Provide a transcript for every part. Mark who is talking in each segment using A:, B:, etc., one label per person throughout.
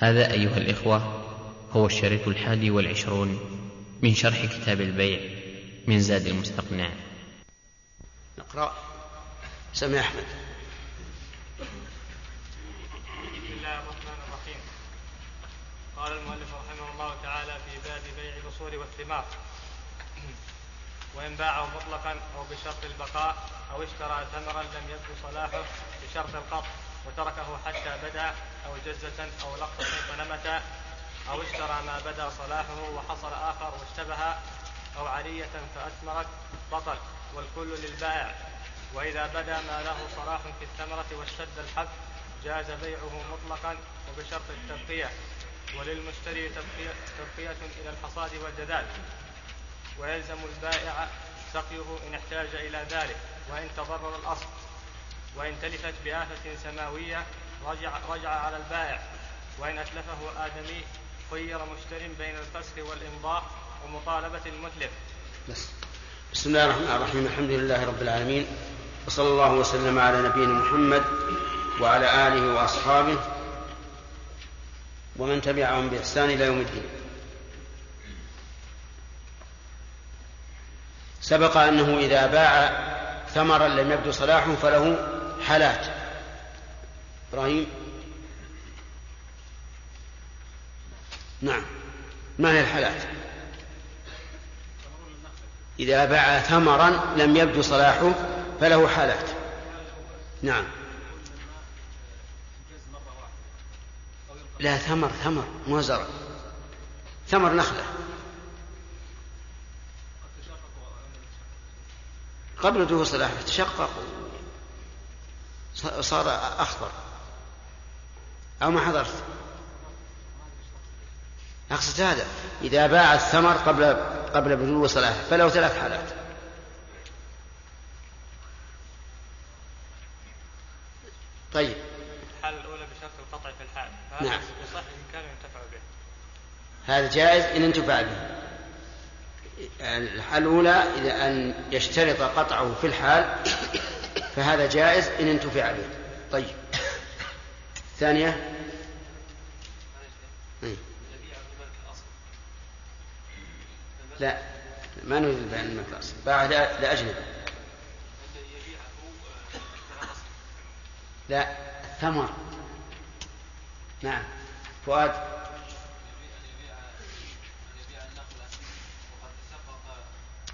A: هذا أيها الإخوة هو الشريط الحادي والعشرون من شرح كتاب البيع من زاد المستقنع.
B: نقرأ. سمع أحمد.
C: بسم الله الرحمن الرحيم. قال المؤلف رحمه الله تعالى في باب بيع الأصول والثمار. وإن باعه مطلقا أو بشرط البقاء أو اشترى ثمرا لم يبدو صلاحه بشرط القطع وتركه حتى بدا أو جزة أو لقطة فنمت أو اشترى ما بدا صلاحه وحصل آخر واشتبه أو عرية فأثمرت بطل والكل للبائع. وإذا بدا ما له صلاح في الثمرة واشتد الحب جاز بيعه مطلقا وبشرط التبقية. وللمشتري تبقية إلى الحصاد والجدال ويلزم البائع سقيه إن احتاج إلى ذلك وإن تضرر الأصل. وإن تلفت بآفة سماوية رجع, رجع على البائع. وإن أتلفه آدمي خير مشتر بين الفسخ والإمضاء ومطالبة المتلف.
B: بس. بسم الله الرحمن الرحيم. الحمد لله رب العالمين. وصلى الله وسلم على نبينا محمد وعلى آله وأصحابه ومن تبعهم بإحسان إلى يوم الدين. سبق أنه إذا باع ثمرا لم يبدو صلاحه فله حالات. إبراهيم؟ نعم. ما هي الحالات؟ إذا باع ثمرا لم يبدو صلاحه فله حالات. نعم. لا ثمر ثمر مو زرع. ثمر نخلة. قبل دخول صلاحه تشقق. صار أخضر. أو ما حضرت. أقصد هذا. إذا باع الثمر قبل قبل بلوغ صلاحه فله ثلاث حالات. طيب.
C: الحالة الأولى بشرط القطع في الحال
B: نعم.
C: يصح إن كان ينتفع به.
B: هذا جائز إن انتفع به. الحالة الأولى إذا أن يشترط قطعه في الحال فهذا جائز إن انتفع به طيب. الثانية إيه. لا ما نريد البيع الملك الأصل باع لأجنبي لا الثمر نعم. فؤاد.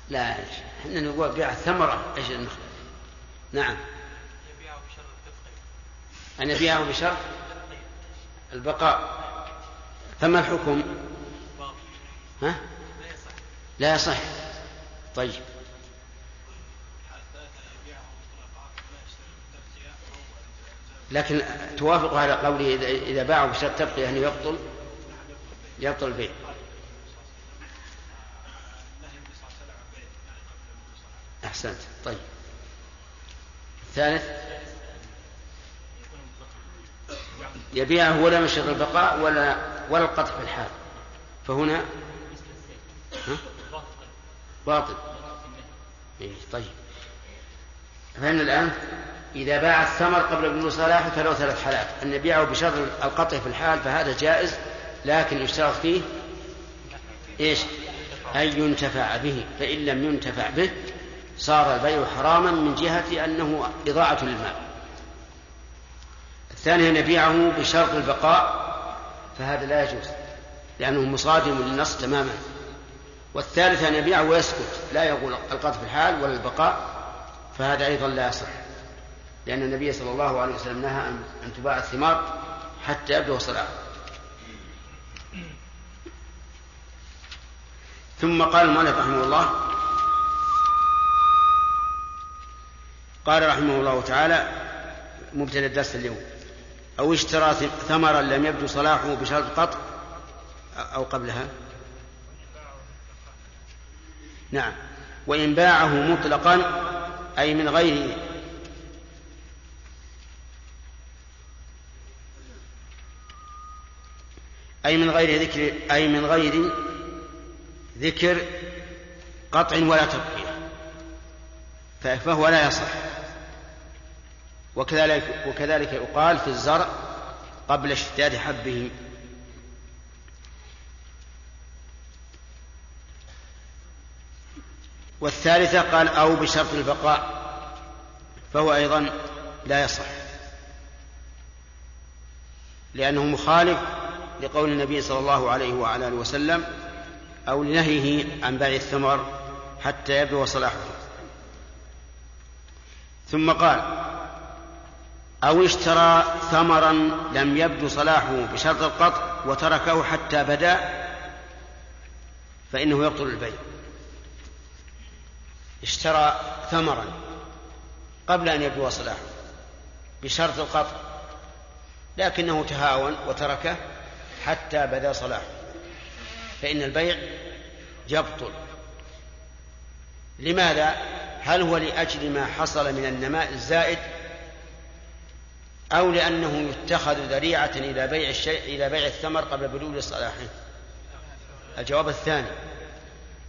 B: لا إحنا نقول بيع الثمرة إيش النخلة نعم. أن يبيعه بشرط البقاء. فما الحكم؟ ها؟ لا يصح. طيب. لكن توافق على قوله إذا- باعه بشرط تبقية أنه يبطل؟ يبطل البيع. أحسنت. طيب. الثالث؟ يبيعه ولا من البقاء ولا ولا القطع في الحال. فهنا؟ باطل. إيه طيب. فإن الآن؟ إذا باع الثمر قبل بلوغ صلاحه فله ثلاث حالات. أن يبيعه بشرط القطع في الحال فهذا جائز لكن يشترط فيه إيش؟ أن ينتفع به فإن لم ينتفع به صار البيع حراما من جهة أنه إضاعة للمال. الثاني أن يبيعه بشرط البقاء فهذا لا يجوز لأنه مصادم للنص تماما. والثالث أن يبيعه ويسكت لا يقول القطع في الحال ولا البقاء فهذا أيضا لا يصح. لأن النبي صلى الله عليه وسلم نهى أن تباع الثمار حتى يبدو صلاحه. ثم قال المؤلف رحمه الله قال رحمه الله تعالى مبتدأ الدرس اليوم. أو اشترى ثمرا لم يبدو صلاحه بشرط قطع أو قبلها. نعم. وإن باعه مطلقا أي من غير أي من غير ذكر أي من غير ذكر قطع ولا تبقية. فهو لا يصح. وكذلك وكذلك يقال في الزرع قبل اشتداد حبه. والثالثة قال أو بشرط البقاء فهو أيضا لا يصح. لأنه مخالف لقول النبي صلى الله عليه وعلى آله وسلم أو لنهيه عن بيع الثمر حتى يبلغ صلاحه. ثم قال أو اشترى ثمرا لم يبدو صلاحه بشرط القطع وتركه حتى بدا فإنه يبطل البيع اشترى ثمرا قبل أن يبدو صلاحه بشرط القطع لكنه تهاون وتركه حتى بدا صلاحه فإن البيع يبطل لماذا؟ هل هو لأجل ما حصل من النماء الزائد أو لأنه يتخذ ذريعة إلى بيع الشيء إلى بيع الثمر قبل بلوغ صلاحه؟ الجواب الثاني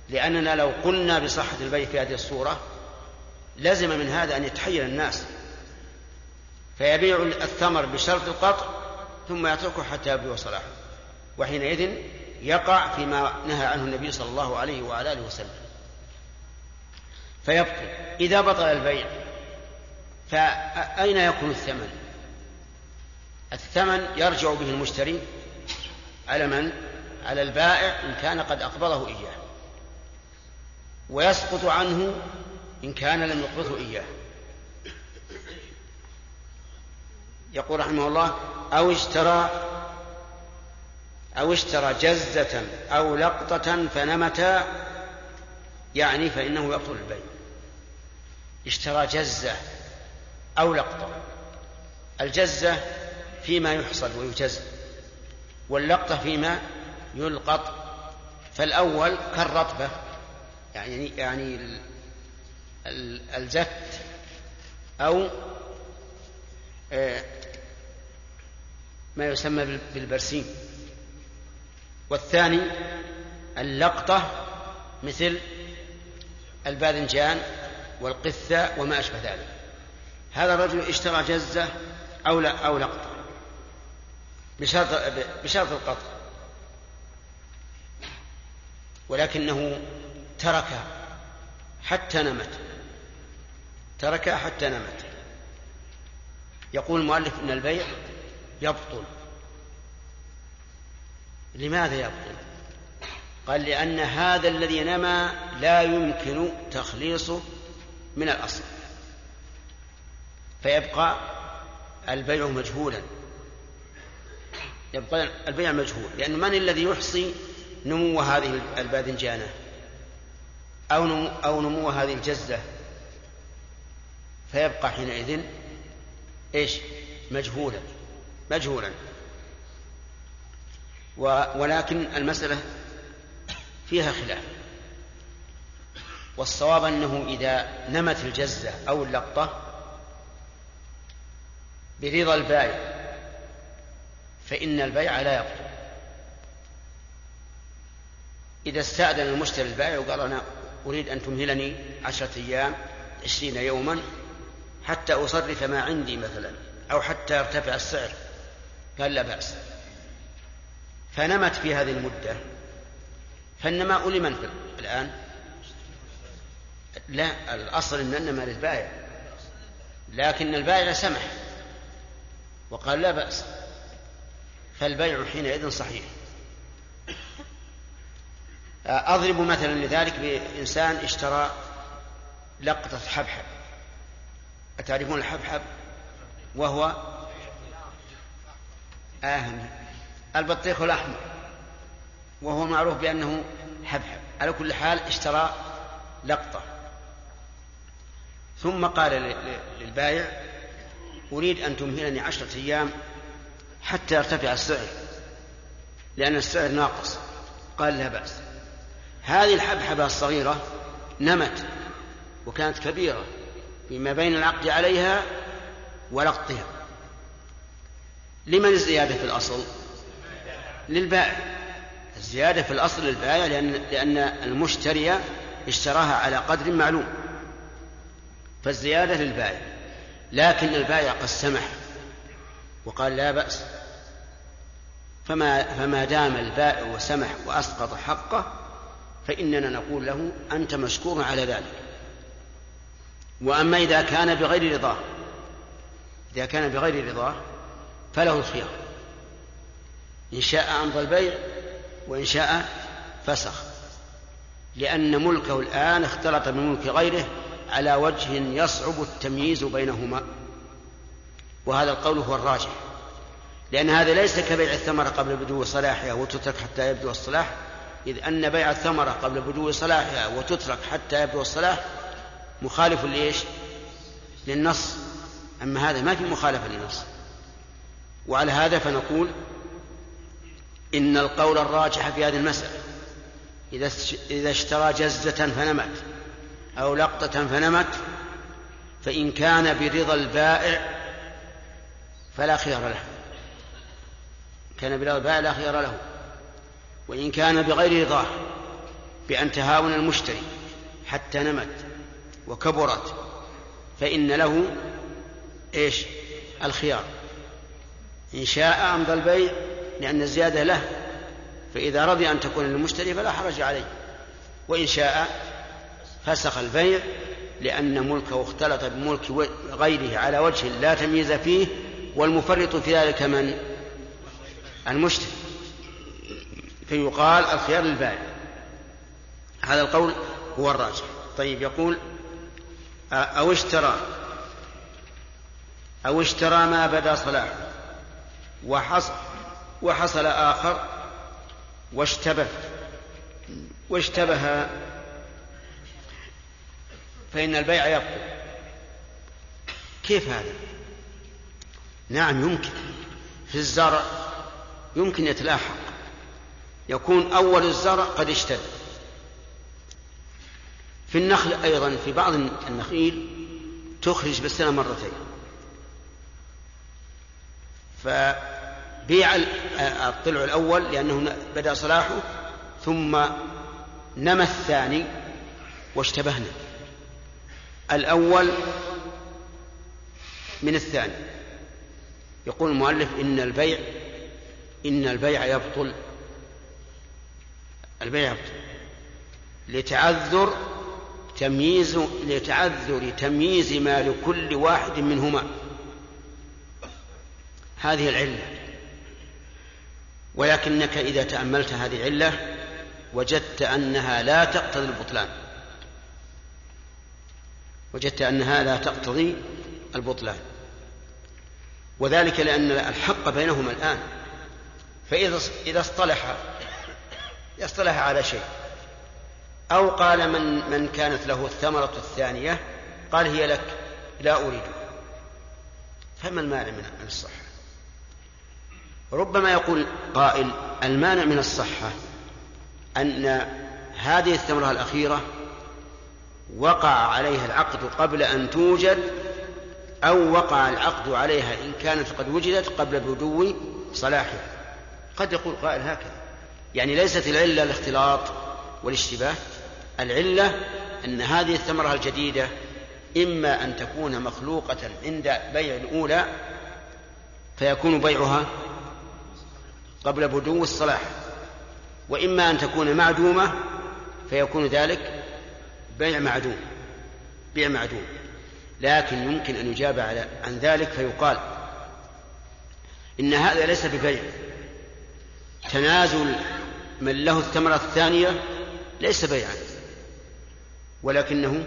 B: لأننا لو قلنا بصحة البيع في هذه الصورة لزم من هذا أن يتحير الناس. فيبيع الثمر بشرط القطع ثم يتركه حتى يبلغ صلاحه. وحينئذ يقع فيما نهى عنه النبي صلى الله عليه وعلى آله وسلم. فيبطل إذا بطل البيع. فأين يكون الثمن؟ الثمن يرجع به المشتري على من؟ على البائع إن كان قد أقبضه إياه. ويسقط عنه إن كان لم يقبضه إياه. يقول رحمه الله أو اشترى أو اشترى جزة أو لقطة فنمتا يعني فإنه يبطل البيع. اشترى جزة أو لقطة. الجزة فيما يحصد ويجز واللقطة فيما يلقط. فالأول كالرطبة يعني يعني الجت أو آه، ما يسمى بالبرسيم. والثاني اللقطة مثل الباذنجان والقثة وما أشبه ذلك. هذا الرجل اشترى جزة أو لا أو لقطة. بشرط بشرط القطع. ولكنه تركها حتى نمت. تركها حتى نمت. يقول المؤلف إن البيع يبطل. لماذا يبطل؟ قال لأن هذا الذي نمى لا يمكن تخليصه من الأصل. فيبقى البيع مجهولا. يبقى البيع مجهول لأن من الذي يحصي نمو هذه الباذنجانة؟ أو نمو, أو نمو هذه الجزة. فيبقى حينئذ إيش؟ مجهولا مجهولا. ولكن المسألة فيها خلاف. والصواب أنه إذا نمت الجزة أو اللقطة برضا البائع فإن البيع لا يبطل إذا استأذن المشتري البائع وقال أنا أريد أن تمهلني عشرة أيام عشرين يوما حتى أصرف ما عندي مثلا أو حتى يرتفع السعر. قال لا بأس. فنمت في هذه المدة. فالنماء لمن الآن. لا الأصل أن النماء للبائع. لكن البائع سمح. وقال لا بأس. فالبيع حينئذ صحيح. أضرب مثلا لذلك بإنسان اشترى لقطة حبحب. أتعرفون الحبحب؟ وهو آه البطيخ الأحمر. وهو معروف بأنه حبحب. على كل حال اشترى لقطة. ثم قال للبائع أريد أن تمهلني عشرة أيام حتى يرتفع السعر لأن السعر ناقص. قال لا بأس. هذه الحبحبة الصغيرة نمت وكانت كبيرة فيما بين العقد عليها ولقطها. لمن الزيادة في الأصل؟ للبائع. الزيادة في الأصل للبائع لأن, لأن المشتري اشتراها على قدر معلوم. فالزيادة للبائع. لكن البائع قد سمح وقال لا بأس. فما فما دام البائع وسمح وأسقط حقه فإننا نقول له أنت مشكور على ذلك. وأما إذا كان بغير رضاه إذا كان بغير رضاه فله الخيار. إن شاء أمضى البيع وإن شاء فسخ. لأن ملكه الآن اختلط بملك غيره على وجه يصعب التمييز بينهما. وهذا القول هو الراجح. لأن هذا ليس كبيع الثمرة قبل بدو صلاحها وتترك حتى يبدو الصلاح. إذ أن بيع الثمرة قبل بدو صلاحها وتترك حتى يبدو الصلاح مخالف لإيش؟ للنص. أما هذا ما في مخالفة للنص. وعلى هذا فنقول إن القول الراجح في هذه المسألة. إذا اشترى جزة فنمت. أو لقطة فنمت فإن كان برضا البائع فلا خيار له. كان برضا البائع لا خيار له. وإن كان بغير رضاه بأن تهاون المشتري حتى نمت وكبرت فإن له إيش؟ الخيار. إن شاء أمضى البيع لأن الزيادة له فإذا رضي أن تكون للمشتري فلا حرج عليه. وإن شاء فسخ البيع لأن ملكه اختلط بملك غيره على وجه لا تمييز فيه والمفرط في ذلك من؟ المشتري. فيقال الخيار للبائع. هذا القول هو الراجح. طيب يقول أو اشترى أو اشترى ما بدا صلاحه وحصل وحصل آخر واشتبه واشتبه فإن البيع يبطل. كيف هذا؟ نعم يمكن. في الزرع يمكن يتلاحق. يكون أول الزرع قد اشتد في النخل أيضا في بعض النخيل تخرج بالسنة مرتين. فبيع الطلع الأول لأنه بدأ صلاحه ثم نمى الثاني واشتبهنا. الأول من الثاني. يقول المؤلف إن البيع إن البيع يبطل. البيع يبطل. لتعذر تمييز لتعذر تمييز ما لكل واحد منهما. هذه العلة. ولكنك إذا تأملت هذه العلة وجدت أنها لا تقتضي البطلان. وجدت أنها لا تقتضي البطلان. وذلك لأن الحق بينهما الآن. فإذا إذا اصطلح يصطلح على شيء أو قال من من كانت له الثمرة الثانية قال هي لك لا أريدها فما المانع من الصحة؟ ربما يقول قائل المانع من الصحة أن هذه الثمرة الأخيرة وقع عليها العقد قبل أن توجد أو وقع العقد عليها إن كانت قد وجدت قبل بدو صلاحها. قد يقول قائل هكذا. يعني ليست العلة الاختلاط والاشتباه. العلة أن هذه الثمرة الجديدة إما أن تكون مخلوقة عند بيع الأولى فيكون بيعها قبل بدو الصلاح وإما أن تكون معدومة فيكون ذلك بيع معدوم بيع معدوم. لكن يمكن أن يجاب على عن ذلك فيقال إن هذا ليس ببيع. تنازل من له الثمرة الثانية ليس بيعا ولكنه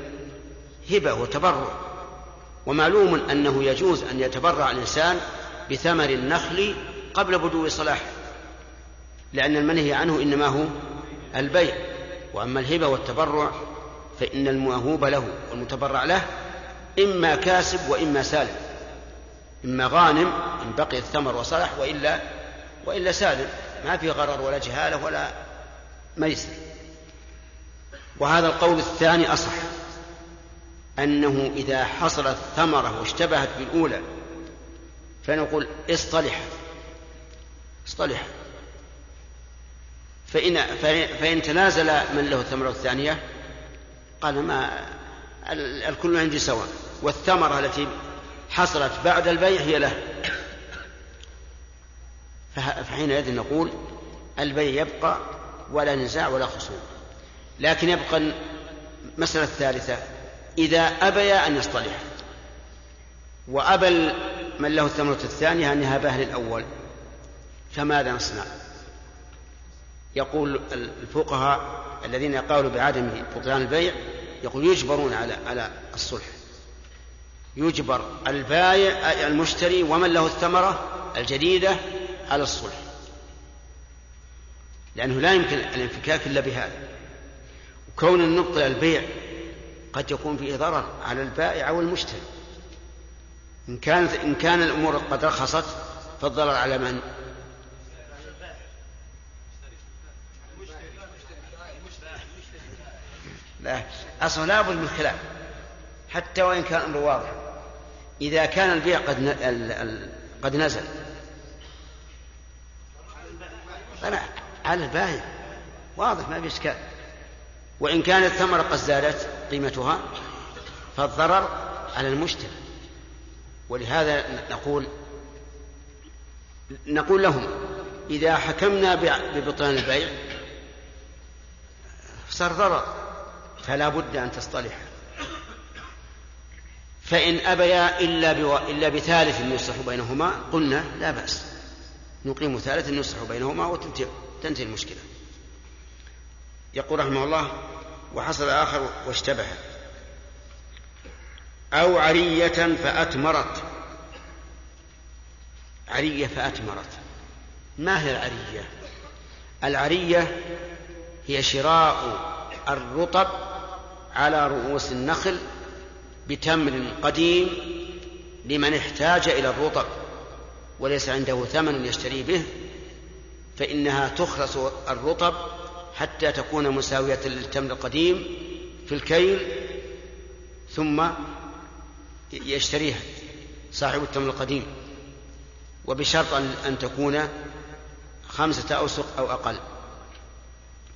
B: هبة وتبرع. ومعلوم أنه يجوز أن يتبرع الإنسان بثمر النخل قبل بدو صلاحه لأن المنهي عنه إنما هو البيع. وأما الهبة والتبرع فإن الموهوب له والمتبرع له إما كاسب وإما سالم. إما غانم إن بقي الثمر وصلح وإلا وإلا سالم. ما في غرر ولا جهالة ولا ميسر. وهذا القول الثاني أصح أنه إذا حصلت ثمرة واشتبهت بالأولى فنقول اصطلح اصطلح. فإن, فإن تنازل من له الثمرة الثانية قال ما الكل عندي سواء. والثمرة التي حصلت بعد البيع هي له. فحينئذ نقول البيع يبقى ولا نزاع ولا خصوم. لكن يبقى المسألة الثالثة إذا أبيا أن يصطلح. وأبى من له الثمرة الثانية أن يهبها للأول. فماذا نصنع؟ يقول الفقهاء الذين قالوا بعدم بطلان البيع يقول يجبرون على على الصلح. يجبر البايع المشتري ومن له الثمرة الجديدة على الصلح. لأنه لا يمكن الانفكاك إلا بهذا. وكون نبطل البيع قد يكون فيه ضرر على البائع أو المشتري. إن كانت إن كان الأمور قد رخصت فالضرر على من؟ لا أصلا لابد من خلاف حتى وإن كان الأمر واضح. إذا كان البيع قد قد نزل. على البائع واضح ما في إشكال. وإن كانت الثمرة قد زادت قيمتها فالضرر على المشتري. ولهذا نقول نقول لهم إذا حكمنا ببطلان البيع صار ضرر. فلا بد أن تصطلح. فإن أبيا إلا, بو... إلا بثالث يصلح بينهما قلنا لا بأس. نقيم ثالث يصلح بينهما وتنتهي المشكلة. يقول رحمه الله وحصل آخر واشتبه. أو عرية فأتمرت. عرية فأتمرت. ما هي العرية؟ العرية هي شراء الرطب على رؤوس النخل بتمر قديم لمن احتاج إلى الرطب وليس عنده ثمن يشتري به فإنها تخرس الرطب حتى تكون مساوية للتمر القديم في الكيل ثم يشتريها صاحب التمر القديم. وبشرط أن تكون خمسة أوسق أو أقل.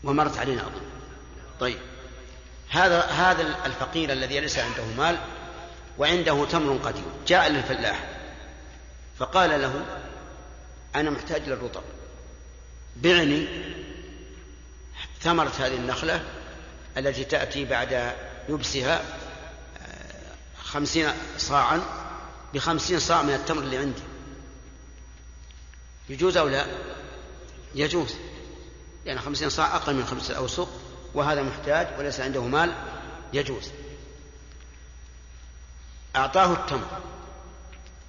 B: ومرت علينا أظن. طيب. هذا هذا الفقير الذي ليس عنده مال وعنده تمر قديم جاء للفلاح فقال له أنا محتاج للرطب. بعني ثمرة هذه النخلة التي تأتي بعد يبسها آه، خمسين صاعا بخمسين صاع من التمر اللي عندي. يجوز أو لا؟ يجوز. يعني خمسين صاع أقل من خمسة أوسق وهذا محتاج وليس عنده مال يجوز. أعطاه التمر.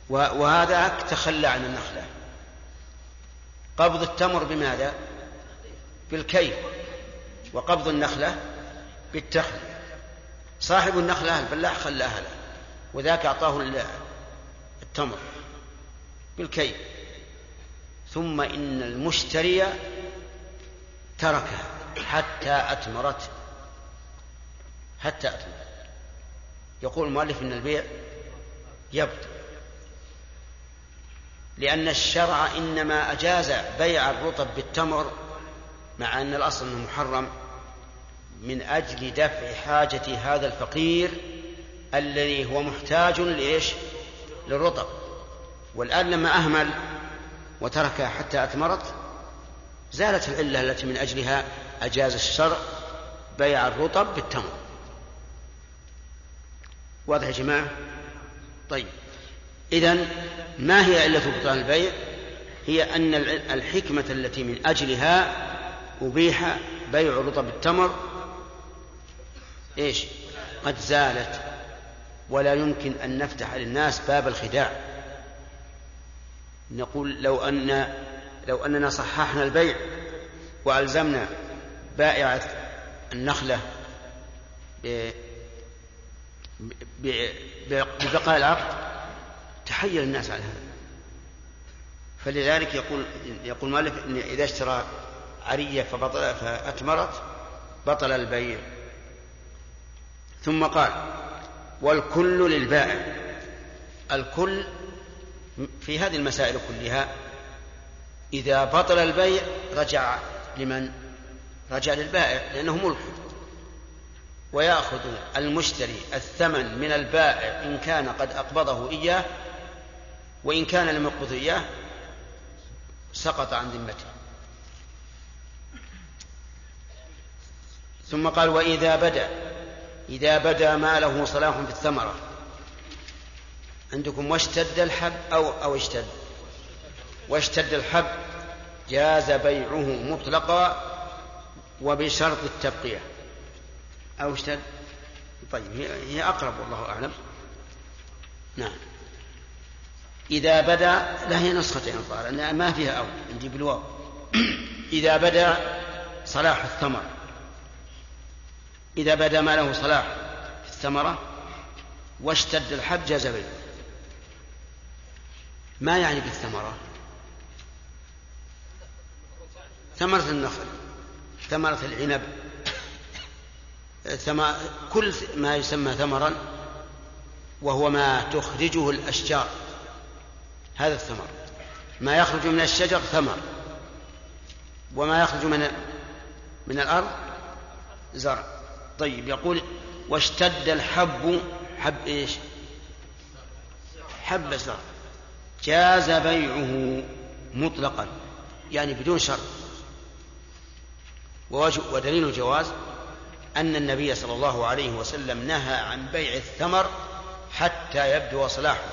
B: وهذا تخلى عن النخلة. قبض التمر بماذا؟ بالكيل وقبض النخلة بالتخل. صاحب النخلة الفلاح خلاها له وذاك أعطاه التمر بالكيل ثم إن المشتري تركها حتى أتمرت حتى أتمرت يقول المؤلف إن البيع يبطل. لأن الشرع إنما أجاز بيع الرطب بالتمر مع أن الأصل أنه محرم من أجل دفع حاجة هذا الفقير الذي هو محتاج لإيش؟ للرطب. والآن لما أهمل وتركها حتى أثمرت زالت العلة التي من أجلها أجاز الشرع بيع الرطب بالتمر. واضح يا جماعة؟ طيب. إذا ما هي علة بطلان البيع؟ هي أن الحكمة التي من أجلها أبيح بيع رطب التمر. إيش؟ قد زالت. ولا يمكن أن نفتح للناس باب الخداع. نقول لو أن لو أننا صححنا البيع وألزمنا بائع النخلة ببقاء العقد تحير الناس على هذا. فلذلك يقول يقول مالك إن إذا اشترى عرية فبطل فأتمرت بطل البيع. ثم قال والكل للبائع. الكل في هذه المسائل كلها إذا بطل البيع رجع لمن؟ رجع للبائع لأنه ملك. ويأخذ المشتري الثمن من البائع إن كان قد أقبضه إياه وإن كان لم يقبضه إياه سقط عن ذمته. ثم قال وإذا بدأ إذا بدأ ما له صلاح في الثمرة. عندكم واشتد الحب أو أو اشتد؟ واشتد الحب جاز بيعه مطلقا وبشرط التبقية. أو اشتد طيب هي أقرب والله أعلم. نعم. إذا بدا لا هي نسختين الظاهر ما فيها أو عندي بالواو. إذا بدا صلاح الثمر إذا بدا ما له صلاح في الثمرة واشتد الحب جاز بيعه ما يعني بالثمرة؟ ثمرة النخل. ثمرة العنب. كل ما يسمى ثمرا وهو ما تخرجه الأشجار. هذا الثمر. ما يخرج من الشجر ثمر. وما يخرج من من الأرض زرع. طيب يقول واشتد الحب حب إيش؟ حب الزرع جاز بيعه مطلقا. يعني بدون شرط. ودليل الجواز أن النبي صلى الله عليه وسلم نهى عن بيع الثمر حتى يبدو صلاحه.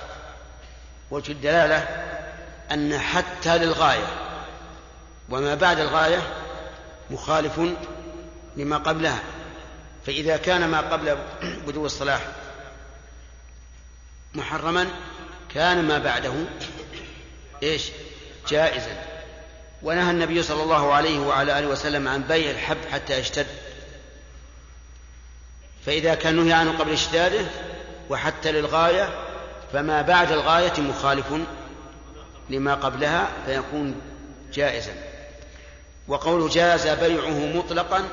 B: وجه الدلالة أن حتى للغاية وما بعد الغاية مخالف لما قبلها. فإذا كان ما قبل بدو الصلاح محرما كان ما بعده إيش؟ جائزا. ونهى النبي صلى الله عليه وعلى آله وسلم عن بيع الحب حتى يشتد. فإذا كان نهي عنه قبل اشتداده وحتى للغاية فما بعد الغاية مخالف لما قبلها فيكون جائزا. وقول جاز بيعه مطلقا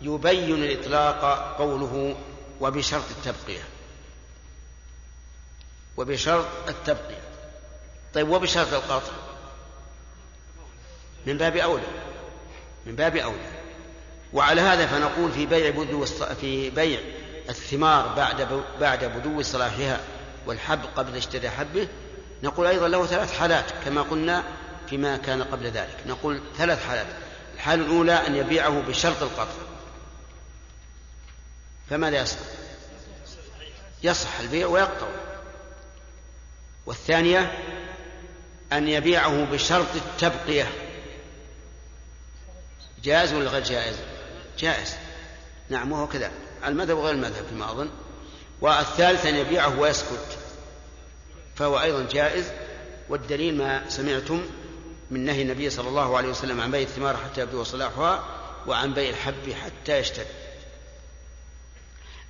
B: يبين الإطلاق قوله وبشرط التبقية. وبشرط التبقية. طيب وبشرط القطع. من باب أولى. من باب أولى. وعلى هذا فنقول في بيع بدو في بيع الثمار بعد بعد بدو صلاحها والحب قبل اشتدى حبه نقول أيضا له ثلاث حالات كما قلنا فيما كان قبل ذلك. نقول ثلاث حالات. الحالة الأولى أن يبيعه بشرط القطع. فماذا يصح؟ يصح البيع ويقطع. والثانية أن يبيعه بشرط التبقية. جائز ولا غير جائز؟ جائز. نعم وهو كذا. المذهب وغير المذهب فيما أظن. والثالث أن يبيعه ويسكت. فهو أيضا جائز. والدليل ما سمعتم من نهي النبي صلى الله عليه وسلم عن بيع الثمار حتى يبدو صلاحها وعن بيع الحب حتى يشتد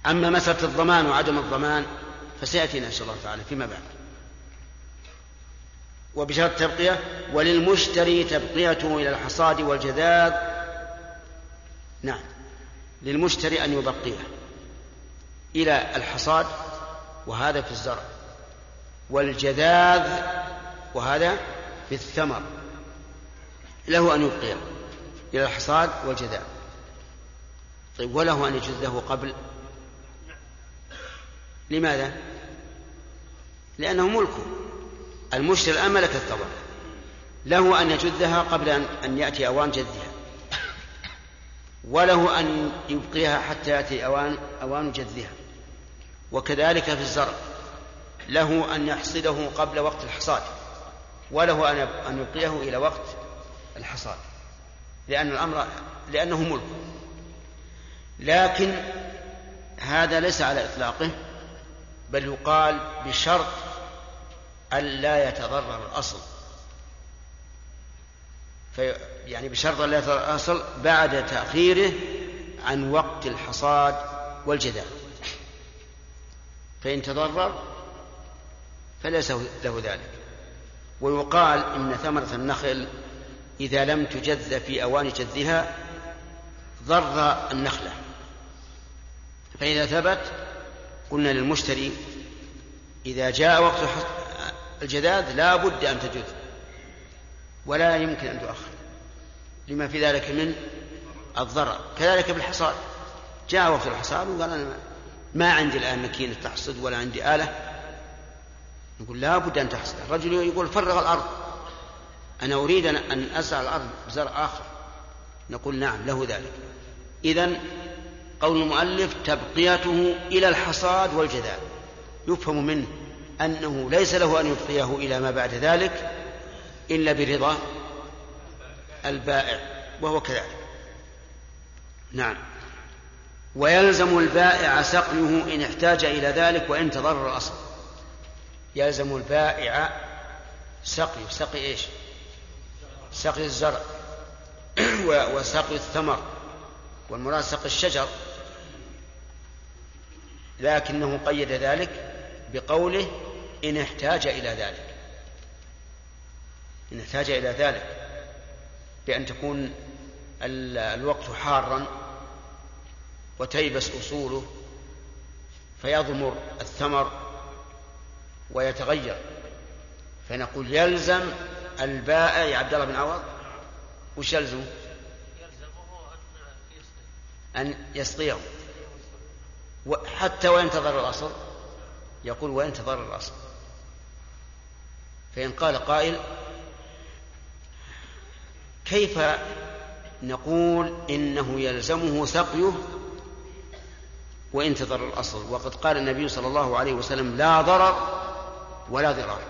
B: أما مسألة الضمان وعدم الضمان فسيأتينا إن شاء الله تعالى فيما بعد. وبشرط التبقية وللمشتري تبقيته إلى الحصاد والجذاذ نعم. للمشتري أن يبقيه إلى الحصاد وهذا في الزرع والجذاذ وهذا في الثمر له أن يبقيه إلى الحصاد والجذاذ. طيب وله أن يجذه قبل؟ لماذا؟ لأنه ملكه. المشتري الآن ملك الثمر له أن يجذها قبل أن يأتي أوان جذها وله أن يبقيها حتى يأتي أوان أوان جذها وكذلك في الزرع. له أن يحصده قبل وقت الحصاد. وله أن يبقيه إلى وقت الحصاد. لأن الأمر لأنه ملك. لكن هذا ليس على إطلاقه بل يقال بشرط ألا يتضرر الأصل. في يعني بشرط يتضرر الأصل بعد تأخيره عن وقت الحصاد والجذاء فإن تضرر فليس له ذلك. ويقال إن ثمرة النخل إذا لم تجذ في أوان جذها ضر النخلة. فإذا ثبت قلنا للمشتري إذا جاء وقت الجذاذ لا بد أن تجذ. ولا يمكن أن تؤخر. لما في ذلك من الضرر. كذلك بالحصاد. جاء وقت الحصاد وقال أنا ما عندي الآن ماكينة تحصد ولا عندي آلة. نقول لا بد أن تحصد. الرجل يقول فرغ الأرض. أنا أريد أن أزرع الأرض بزرع آخر. نقول نعم له ذلك. إذن قول المؤلف تبقيته إلى الحصاد والجذاب يفهم منه أنه ليس له أن يبقيه إلى ما بعد ذلك. إلا برضا البائع وهو كذلك. نعم. ويلزم البائع سقيه إن احتاج إلى ذلك وإن تضرر الأصل يلزم البائع سقي سقي إيش؟ سقي الزرع وسقي الثمر. والمراد سقي الشجر. لكنه قيد ذلك بقوله إن احتاج إلى ذلك. إن احتاج إلى ذلك بأن تكون الوقت حارا وتيبس أصوله فيضمر الثمر ويتغير. فنقول يلزم البائع يا عبد الله بن عوض وش يلزمه؟ أن يسقيه. حتى وينتظر الأصل يقول وينتظر الأصل. فإن قال قائل كيف نقول إنه يلزمه سقيه وانتظر الأصل؟ وقد قال النبي صلى الله عليه وسلم لا ضرر ولا ضرار.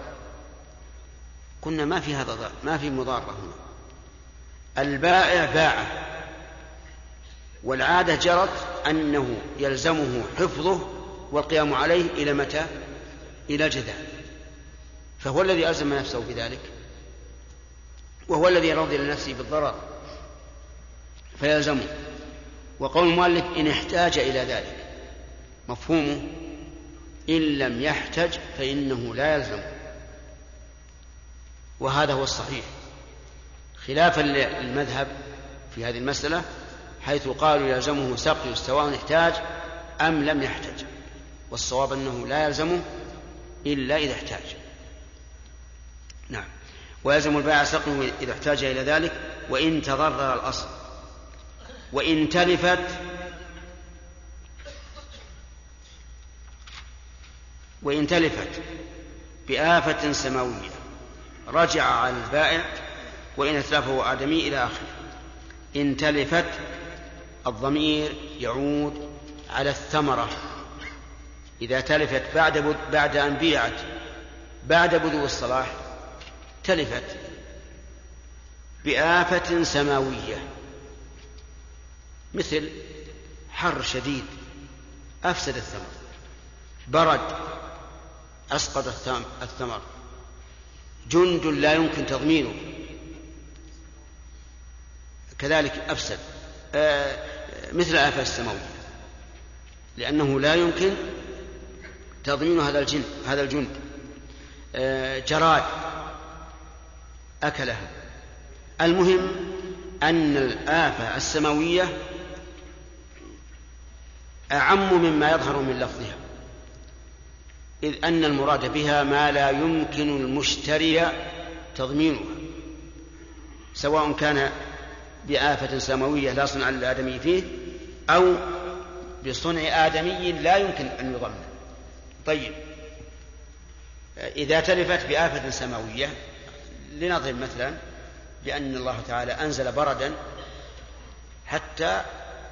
B: قلنا ما في هذا ما في مضارة هنا. البائع باع. والعادة جرت أنه يلزمه حفظه والقيام عليه إلى متى؟ إلى جدة فهو الذي ألزم نفسه بذلك. وهو الذي رضي لنفسه بالضرر فيلزمه. وقول المؤلف إن احتاج إلى ذلك. مفهومه إن لم يحتج فإنه لا يلزم وهذا هو الصحيح. خلافا للمذهب في هذه المسألة حيث قالوا يلزمه سقي سواء احتاج أم لم يحتج. والصواب أنه لا يلزمه إلا إذا احتاج. نعم. ويلزم البائع سقيه إذا احتاج إلى ذلك وإن تضرر الأصل. وإن تلفت وإن تلفت بآفة سماوية. رجع على البائع وإن أتلفه آدمي إلى آخره. إن تلفت الضمير يعود على الثمرة. إذا تلفت بعد بعد أن بيعت بعد بدو الصلاح تلفت بآفة سماوية. مثل حر شديد أفسد الثمر برد أسقط الثمر جند لا يمكن تضمينه كذلك أفسد. آه مثل الآفة السماوية لأنه لا يمكن تضمين هذا الجن هذا الجند. آه جراد أكلها المهم أن الآفة السماوية أعم مما يظهر من لفظها إذ أن المراد بها ما لا يمكن المشتري تضمينها سواء كان بآفة سماوية لا صنع للآدمي فيه أو بصنع آدمي لا يمكن أن يضمن طيب إذا تلفت بآفة سماوية لنضرب مثلا بأن الله تعالى أنزل بردا حتى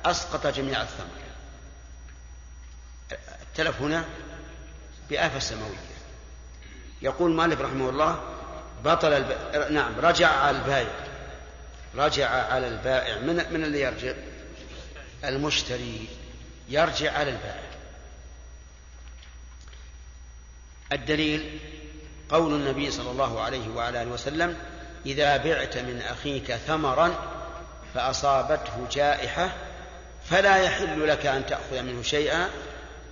B: أسقط جميع الثمر. التلف هنا بآفة سماوية. يقول مالك رحمه الله بطل الب... نعم رجع على البائع. رجع على البائع. من من اللي يرجع؟ المشتري. يرجع على البائع. الدليل قول النبي صلى الله عليه وعلى آله وسلم إذا بعت من أخيك ثمرا فأصابته جائحة فلا يحل لك أن تأخذ منه شيئا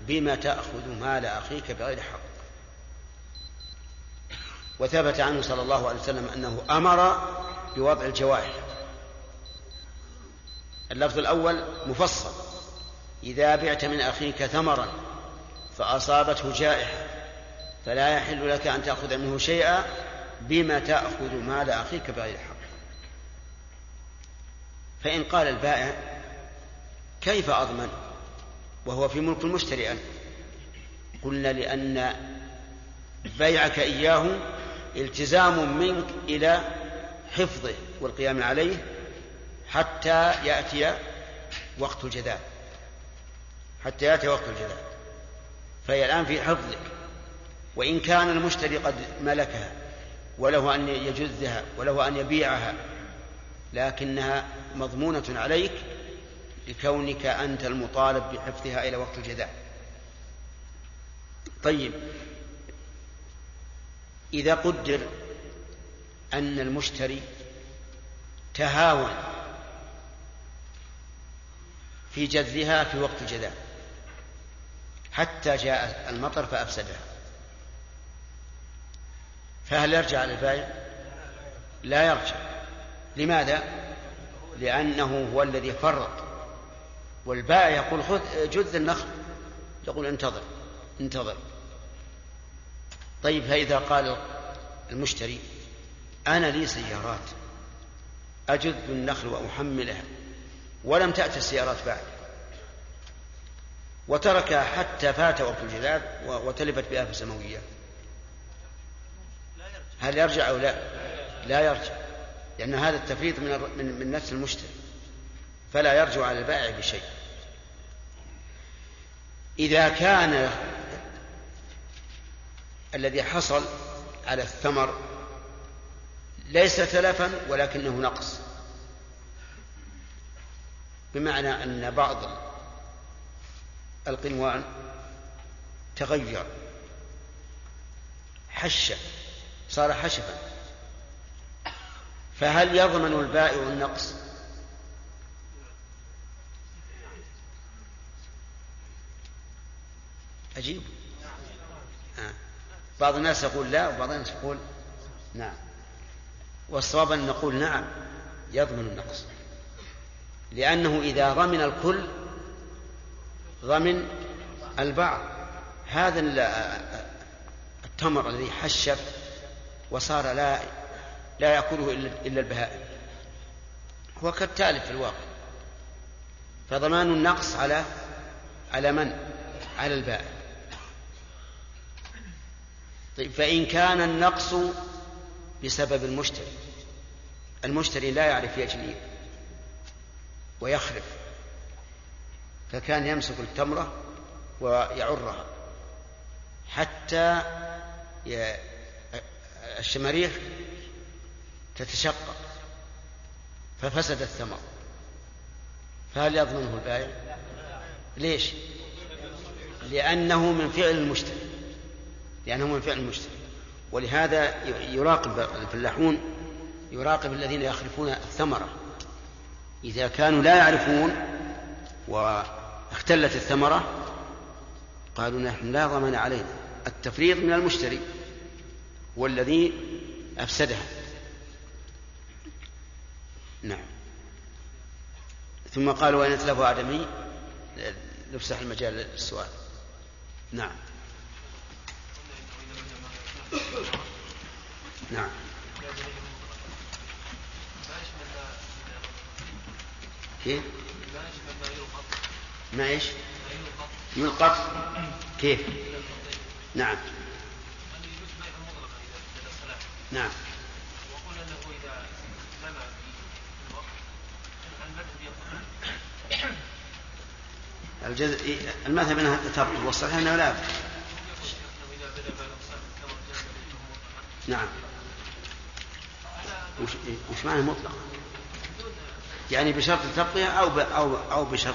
B: بما تأخذ مال أخيك بغير حق. وثبت عنه صلى الله عليه وسلم أنه أمر بوضع الجوائح. اللفظ الأول مفصل إذا بعت من أخيك ثمرا فأصابته جائحة فلا يحل لك أن تأخذ منه شيئا بما تأخذ مال أخيك بغير حق. فإن قال البائع كيف أضمن؟ وهو في ملك المشتري أنت. قلنا لأن بيعك إياه التزام منك إلى حفظه والقيام عليه حتى يأتي وقت الجذاب حتى يأتي وقت الجذاب فهي الآن في حفظك. وإن كان المشتري قد ملكها وله أن يجزها وله أن يبيعها لكنها مضمونة عليك لكونك أنت المطالب بحفظها إلى وقت الجزاء. طيب إذا قدر أن المشتري تهاون في جذها في وقت الجذاء حتى جاء المطر فأفسدها. فهل يرجع على البائع؟ لا يرجع لماذا؟ لأنه هو الذي فرط. والبائع يقول خذ جذ النخل. يقول انتظر انتظر. طيب فإذا قال المشتري أنا لي سيارات أجذ النخل وأحملها ولم تأتي السيارات بعد. وتركها حتى فات وقت الجلاد وتلفت بآفة سماوية هل يرجع أو لا؟ لا يرجع لأن هذا التفريط من من, من نفس المشتري فلا يرجع على البائع بشيء. إذا كان الذي حصل على الثمر ليس تلفا ولكنه نقص بمعنى أن بعض القنوان تغير حش صار حشفا. فهل يضمن البائع النقص عجيب آه. بعض الناس يقول لا وبعض الناس يقول نعم. والصواب أن نقول نعم يضمن النقص. لأنه إذا ضمن الكل ضمن البعض. هذا التمر الذي حشف وصار لا لا يأكله إلا البهائم. هو كالتالف في الواقع. فضمان النقص على على من؟ على البائع. طيب فإن كان النقص بسبب المشتري. المشتري لا يعرف يجني ويخرف. فكان يمسك التمرة ويعرها حتى الشماريخ تتشقق ففسد الثمر. فهل يضمنه البائع؟ ليش؟ لأنه من فعل المشتري لأنه من فعل المشتري. ولهذا يراقب الفلاحون يراقب الذين يخرفون الثمرة إذا كانوا لا يعرفون واختلت الثمرة قالوا نحن لا ضمن علينا. التفريط من المشتري. والذي أفسدها. نعم. ثم قال وإن أتلف آدمي؟ نفسح المجال للسؤال. نعم. نعم. كيف؟ ما إيش؟ يلقط. كيف؟ نعم. نعم وقلنا انه إذا في الوقت الجزء المذهب إنها تبطل والصحيح إنه لا نعم وش, وش معنى مطلق؟ يعني بشرط التبقية أو أو أو بشرط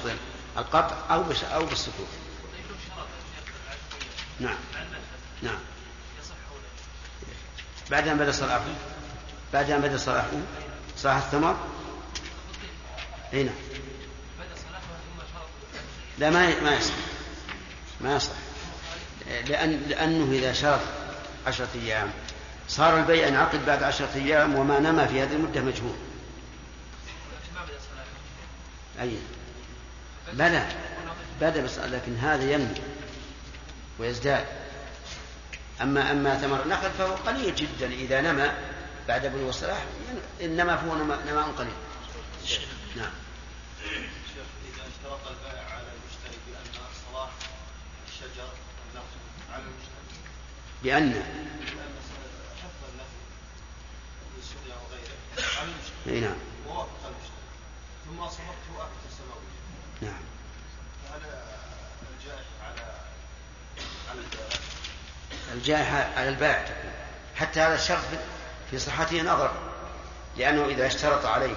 B: القطع أو أو بالسكوت. نعم. نعم. بعد أن بدأ صلاحه بعد أن بدأ صلاحه صلاح الثمر أي نعم. لا ما ما يصح. ما يصح. لأن لأنه إذا شرط عشرة أيام. صار البيع ينعقد بعد عشرة أيام وما نما في هذه المدة مجهول. أي بلى. بدأ بس لكن هذا ينمو ويزداد. أما أما ثمر النخل فهو قليل جدا. إذا نما بعد بلوغ الصلاح إنما فهو نماء قليل. نعم.
D: شيخ إذا اشترط البائع على المشتري بأن صلاح الشجر النخل على المشتري
B: بأن
D: حفظ النخل من وغيره على المشتري
B: نعم.
D: ووافق المشتري. ثم أصبته آفة سماوية
B: نعم
D: فهل الجائحة على على البائع
B: الجائحة على البائع تكون. حتى هذا الشرط في صحته نظر لأنه إذا اشترط عليه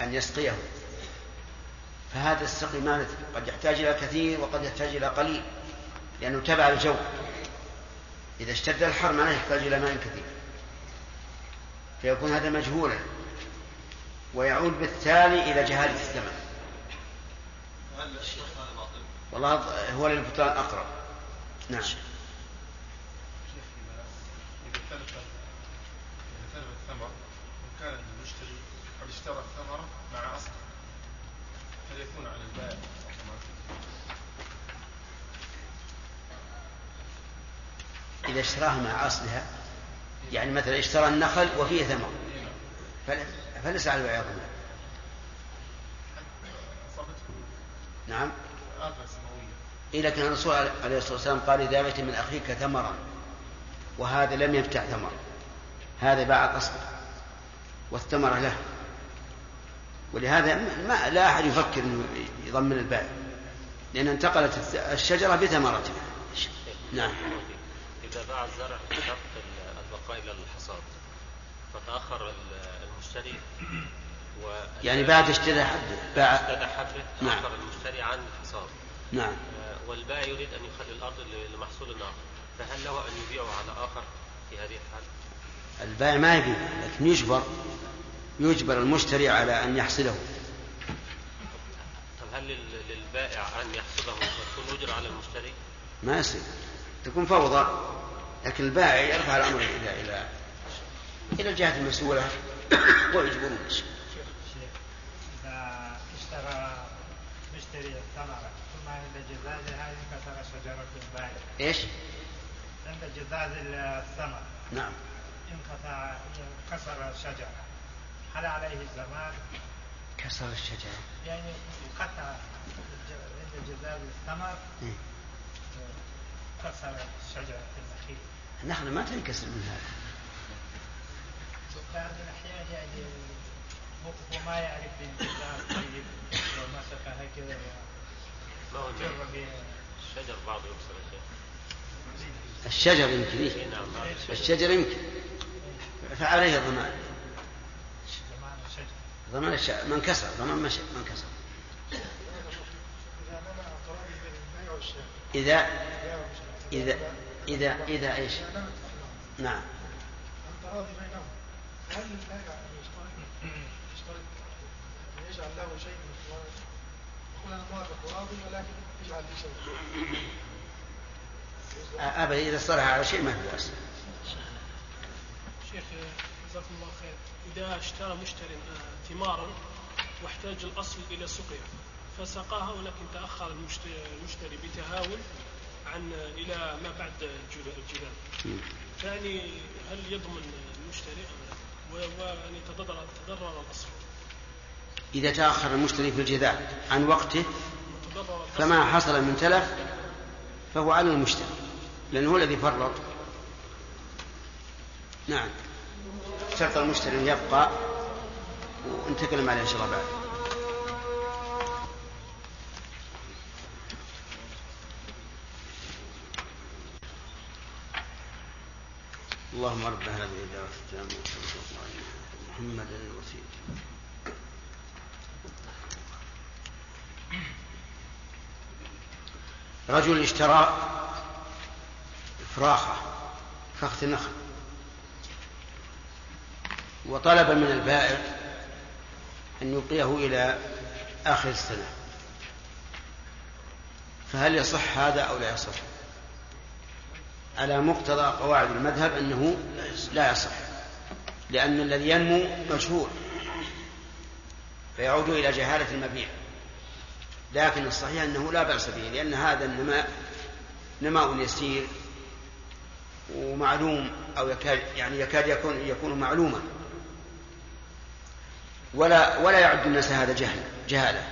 B: أن يسقيه. فهذا السقي ما قد يحتاج إلى كثير وقد يحتاج إلى قليل لأنه تبع الجو. إذا اشتد الحر ما يحتاج إلى ماء كثير. فيكون هذا مجهولا ويعود بالتالي إلى جهالة الثمن؟ والله هو للبطلان أقرب. نعم
E: شيخ إذا تلف إذا تلف الثمر وكان المشتري قد اشترى الثمرة مع أصله. هل يكون على البائع
B: إذا اشتراها مع أصلها يعني مثلا اشترى النخل وفيه ثمر فل- فليس على البائع ضمان نعم. إيه لكن الرسول عليه الصلاة والسلام قال إذا بعت من أخيك ثمرا وهذا لم يبتع ثمر هذا باع الأصل والثمرة له. ولهذا ما لا أحد يفكر أنه يضمن البائع لأن انتقلت الشجرة بثمرتها. نعم.
F: إذا باع الزرع بشرط البقاء إلى الحصاد فتأخر ال- المشتري و
B: يعني بعد اشترى حد باع
F: اشترى
B: نعم.
F: تأخر المشتري عن الحصاد.
B: نعم.
F: آه، والبائع يريد أن يخلي الأرض لمحصول آخر. فهل له أن يبيعه على آخر في هذه الحال؟
B: البائع ما يبيع لكن يجبر. يجبر المشتري على أن يحصله.
F: طب هل لل- للبائع أن يحصده وتكون أجر على المشتري؟
B: ما يصير. تكون فوضى لكن البائع يرفع الأمر إلى إلى إلى الجهة المسؤولة. ويجبرون
G: شيخ إذا اشترى مشتري الثمرة ثم عند جزازها انكسر شجرة البائع.
B: إيش؟
G: عند جزاز الثمر
B: نعم.
G: انقطع انكسر الشجرة هل عليه الزمان.
B: كسر الشجرة
G: يعني انقطع عند جزاز الثمر
B: إيه.
G: كسر شجرة النخيل
B: النخلة ما تنكسر من هذا.
G: بعض الأحيان يعني هو ما يعرف الانتظار طيب لو مسكها كذا
F: ما هو
G: جر به
F: الشجر بعض يكسر شيخ
B: الشجر يمكن إيه؟
F: إي نعم الشجر
B: الشجر يمكن. فعليه الضمان.
G: الشجر
B: ضمان الشجر من كسر ضمان مش من كسر. إذا إذا إذا إذا إيش؟ نعم.
H: هل يجعل له شيء من الثمار يقول أنا موافق ولكن اجعل لي شيء
B: أبدا إذا صلح على شيء ما في بأس.
I: شيخ جزاكم الله خير. إذا اشترى مشتري آه، ثمارا واحتاج الأصل إلى سقيا فسقاها ولكن تأخر المشتري, بتهاون عن إلى ما بعد الجل- الجلال فيعني هل يضمن المشتري وأن يتضرر تضرر الأصل.
B: إذا تأخر المشتري في الجذاع عن وقته فما حصل من تلف فهو على المشتري لأنه هو الذي فرط. نعم. شرط المشتري أن يبقى ونتكلم عليه إن شاء الله بعد. اللهم رب هذه الدعوة التامة وصلى الله على محمد الوسيل رجل اشترى فراخة فخذ نخل وطلب من البائع أن يبقيه إلى آخر السنة. فهل يصح هذا أو لا يصح؟ على مقتضى قواعد المذهب أنه لا يصح لأن الذي ينمو مجهول فيعود إلى جهالة المبيع. لكن الصحيح أنه لا بأس به لأن هذا النماء نماء يسير ومعلوم أو يكاد يعني يكاد يكون يكون معلوما. ولا ولا يعد الناس هذا جهل جهالة.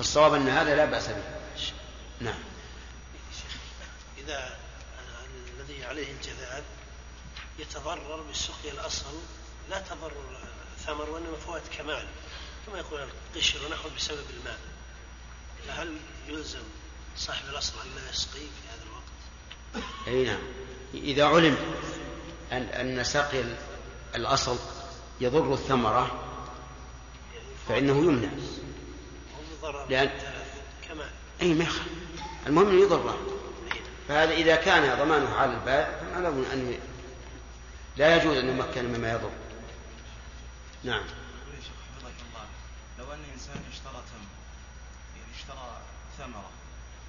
B: الصواب أن هذا لا بأس به. نعم.
J: إذا الذي عليه الجذاب يتضرر بسقي الأصل لا تضرر ثمر وإنما فوات كمال كما يقول القشر ونحو بسبب الماء فهل يلزم صاحب الأصل أن لا يسقي في هذا الوقت؟
B: أي نعم. إذا علم أن أن سقي الأصل يضر الثمرة فإنه يمنع. لأن أي ما المهم أنه يضره. فهذا إذا كان ضمانه على البائع فمعلوم أن لا يجوز أن يمكن مما يضر. نعم.
K: لو أن إنسان اشترى تمر يعني اشترى ثمرة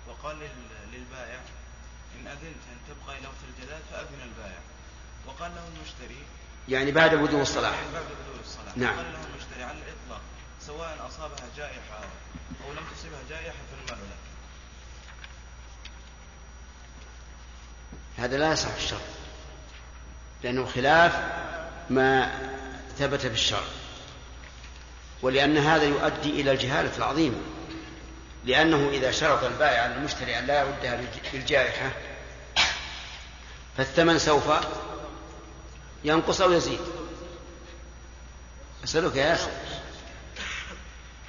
K: وقال للبائع إن أذنت أن تبقى إلى وقت الجلال فأذن البائع. وقال له المشتري
B: يعني بعد بدو الصلاح.
K: بعد بدو الصلاح.
B: نعم.
K: قال له المشتري على الإطلاق سواء أصابها جائحة أو لم تصبها جائحة فالمال لك
B: هذا لا يصح في الشرع لأنه خلاف ما ثبت في الشرع ولأن هذا يؤدي إلى الجهالة العظيمة لأنه إذا شرط البائع على المشتري أن لا يردها بالجائحة فالثمن سوف ينقص أو يزيد. أسألك يا أخي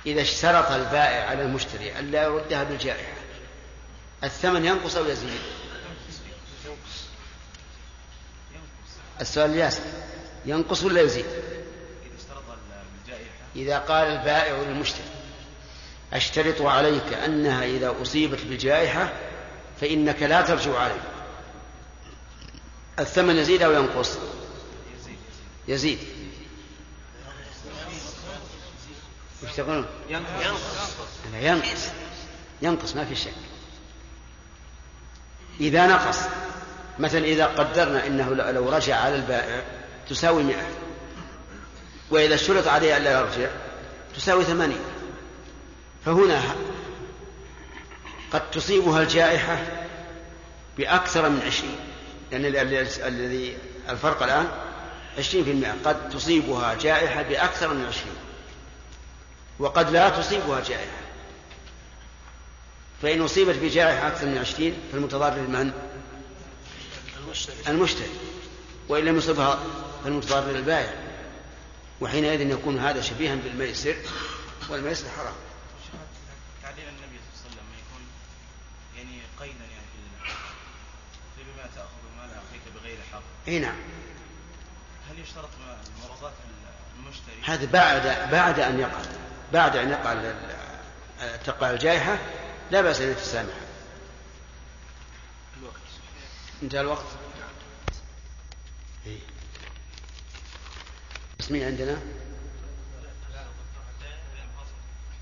B: إذا اشترط البائع على المشتري أن لا يردها بالجائحة الثمن ينقص أو يزيد؟ السؤال ياسر ينقص ولا يزيد؟ إذا قال البائع للمشتري أشترط عليك أنها إذا أصيبت بالجائحة فإنك لا ترجع علي الثمن يزيد أو ينقص؟ يزيد. وش تقولون؟ ينقص ينقص. ينقص ما في شك. إذا نقص مثلا إذا قدرنا أنه لو رجع على البائع تساوي مئة. وإذا اشترط عليه ألا يرجع تساوي ثمانين. فهنا قد تصيبها الجائحة بأكثر من عشرين. لأن الذي الفرق الآن عشرين في المئة. قد تصيبها جائحة بأكثر من عشرين. وقد لا تصيبها جائحة. فإن أصيبت بجائحة أكثر من عشرين فالمتضرر من؟ المشتري. المشتري. وإن لم يصبها فالمتضرر البائع وحينئذ يكون هذا شبيها بالميسر والميسر حرام.
K: تعليل النبي صلى الله عليه وسلم يكون يعني قيدا يعني في بما تأخذ مال أخيك بغير حق.
B: إي نعم.
K: يشترط مرضات المشتري؟
B: هذا بعد بعد أن يقع بعد أن يقع تقع الجائحة لا بأس أن يتسامح. الوقت. انتهى الوقت. إيه. اسمي عندنا؟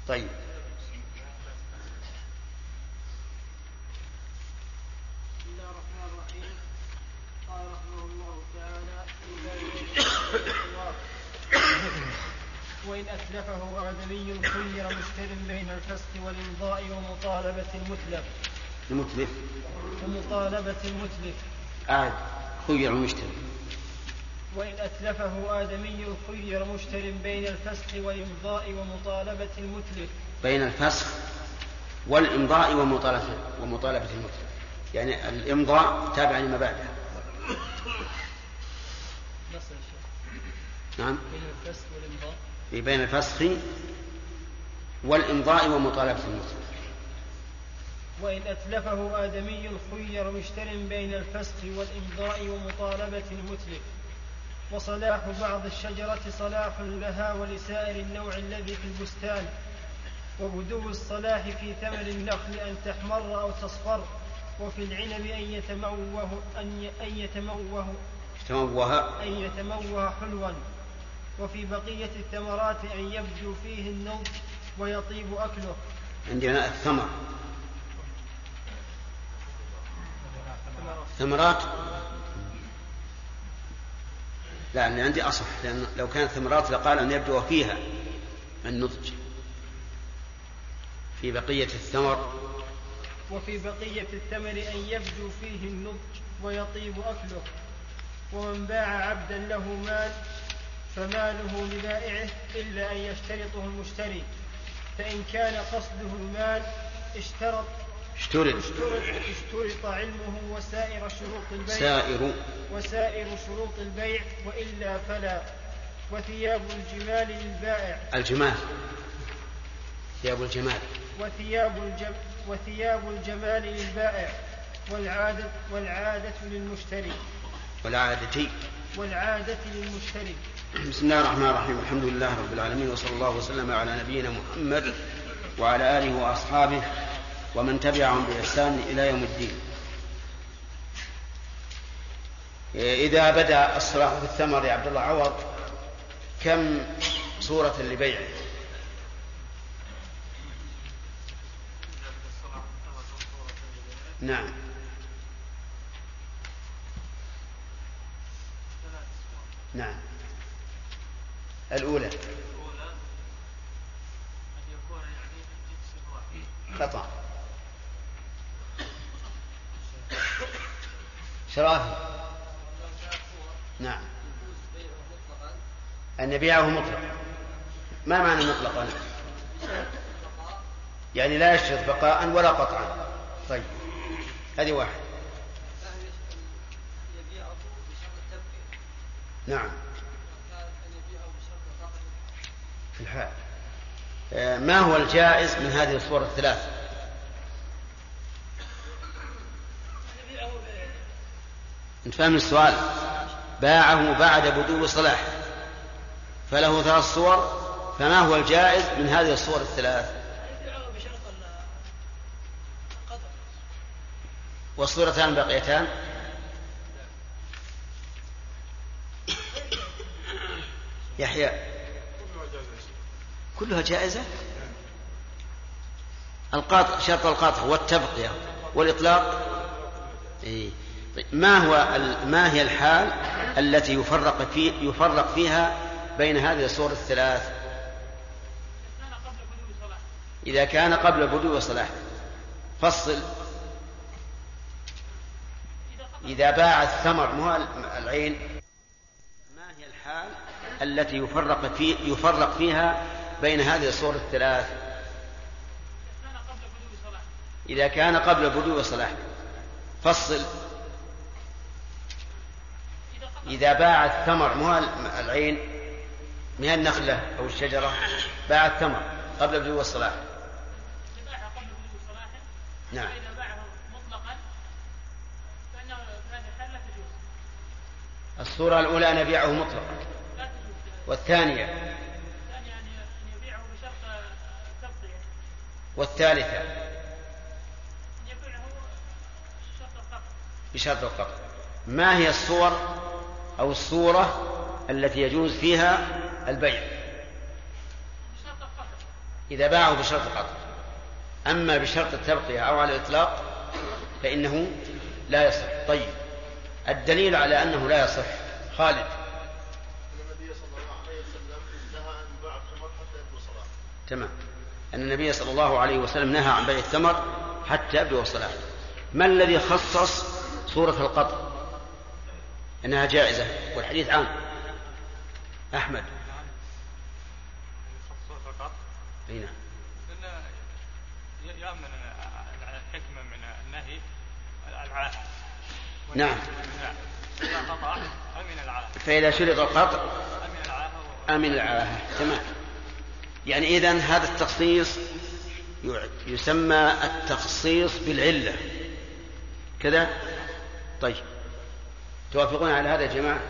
B: طيب
I: بسم الله الرحمن الرحيم قال رحمه الله تعالى وإن أتلفه آدمي خير مشتر بين الفسق والإمضاء ومطالبة المتلف.
B: المتلف.
I: ومطالبة المتلف.
B: عاد خير المشتري
I: وإن أتلفه آدمي خير مشتر بين الفسخ والإمضاء ومطالبة المتلف.
B: بين الفسخ والإمضاء ومطالبة ومطالبة المتلف. يعني الإمضاء تابع لما بعده. نعم.
I: بين الفسخ والإمضاء.
B: بين الفسخ والإمضاء ومطالبة المتلف
I: وإن أتلفه آدمي خير مشتر بين الفسخ والإمضاء ومطالبة المتلف. وصلاح بعض الشجرة صلاح لها ولسائر النوع الذي في البستان. وبدو الصلاح في ثمر النخل أن تحمر أو تصفر. وفي العنب أن يتموه أن يتموه أن يتموه حلوا. وفي بقية الثمرات أن يبدو فيه النضج ويطيب أكله.
B: عندنا الثمر. ثمرات؟ لا أنا عندي أصح لأن لو كانت ثمرات لقال أن يبدو فيها النضج. في بقية الثمر.
I: وفي بقية الثمر أن يبدو فيه النضج ويطيب أكله. ومن باع عبدا له مال فماله لبائعه إلا أن يشترطه المشتري فإن كان قصده المال اشترط
B: اشترط.
I: اشترط, علمه وسائر شروط البيع.
B: سائر.
I: وسائر شروط البيع وإلا فلا. وثياب الجمال للبائع.
B: الجمال. ثياب الجمال.
L: وثياب الجم وثياب الجمال للبائع. والعادة والعادة للمشتري.
B: والعادة.
L: والعادة للمشتري.
B: بسم الله الرحمن الرحيم. الحمد لله رب العالمين وصلى الله وسلم على نبينا محمد وعلى آله وأصحابه ومن تبعهم بإحسان إلى يوم الدين. إذا بدأ الصلاح في الثمر يا عبد الله عوض كم صورة لبيعه؟ نعم. نعم. الأولى. خطأ. شرافي. نعم. أن يبيعه مطلقا ما معنى مطلقا؟ يعني لا يشترط بقاء ولا قطعا. طيب. هذه واحد. نعم. الحال. آه، ما هو الجائز من هذه الصور الثلاث؟ أنت فاهم السؤال؟ باعه بعد بدو صلاح. فله ثلاث صور فما هو الجائز من هذه الصور الثلاث؟ والصورتان بقيتان؟ يحيى. كلها جائزة؟ القاطع شرط القاطع والتبقية والإطلاق؟ إيه. طيب ما هو ما هي الحال التي يفرق في يفرق فيها بين هذه الصور الثلاث؟ إذا كان قبل بدو صلاح فصل. إذا باع الثمر مو العين. ما هي الحال التي يفرق في يفرق فيها بين هذه الصور الثلاث. إذا كان قبل بدو صلاح فصل. إذا باع الثمر مو العين من النخلة أو الشجرة؟ باع الثمر قبل بدو الصلاح نعم. الصورة الأولى أن يبيعه مطلقا. والثانية والثالثة. بشرط القطع ما هي الصور أو الصورة التي يجوز فيها البيع؟ إذا باعه بشرط القطع أما بشرط التبقية أو على الإطلاق فإنه لا يصح. طيب. الدليل على أنه لا يصح. خالد. تمام. أن النبي صلى الله عليه وسلم نهى عن بيع الثمر حتى يبدو الصلاة. ما الذي خصص صورة القطع أنها جائزة والحديث عام. أحمد.
C: صورة القطع
B: أي نعم.
C: يأمن الحكمة من النهي العاهة
B: نعم.
C: إذا قطع أمن العاهة
B: فإذا شرط القطع
C: أمن العاهة
B: أمن العاهة تمام. يعني إذن هذا التخصيص يسمى التخصيص بالعلة. كذا؟ طيب. توافقون على هذا يا جماعة؟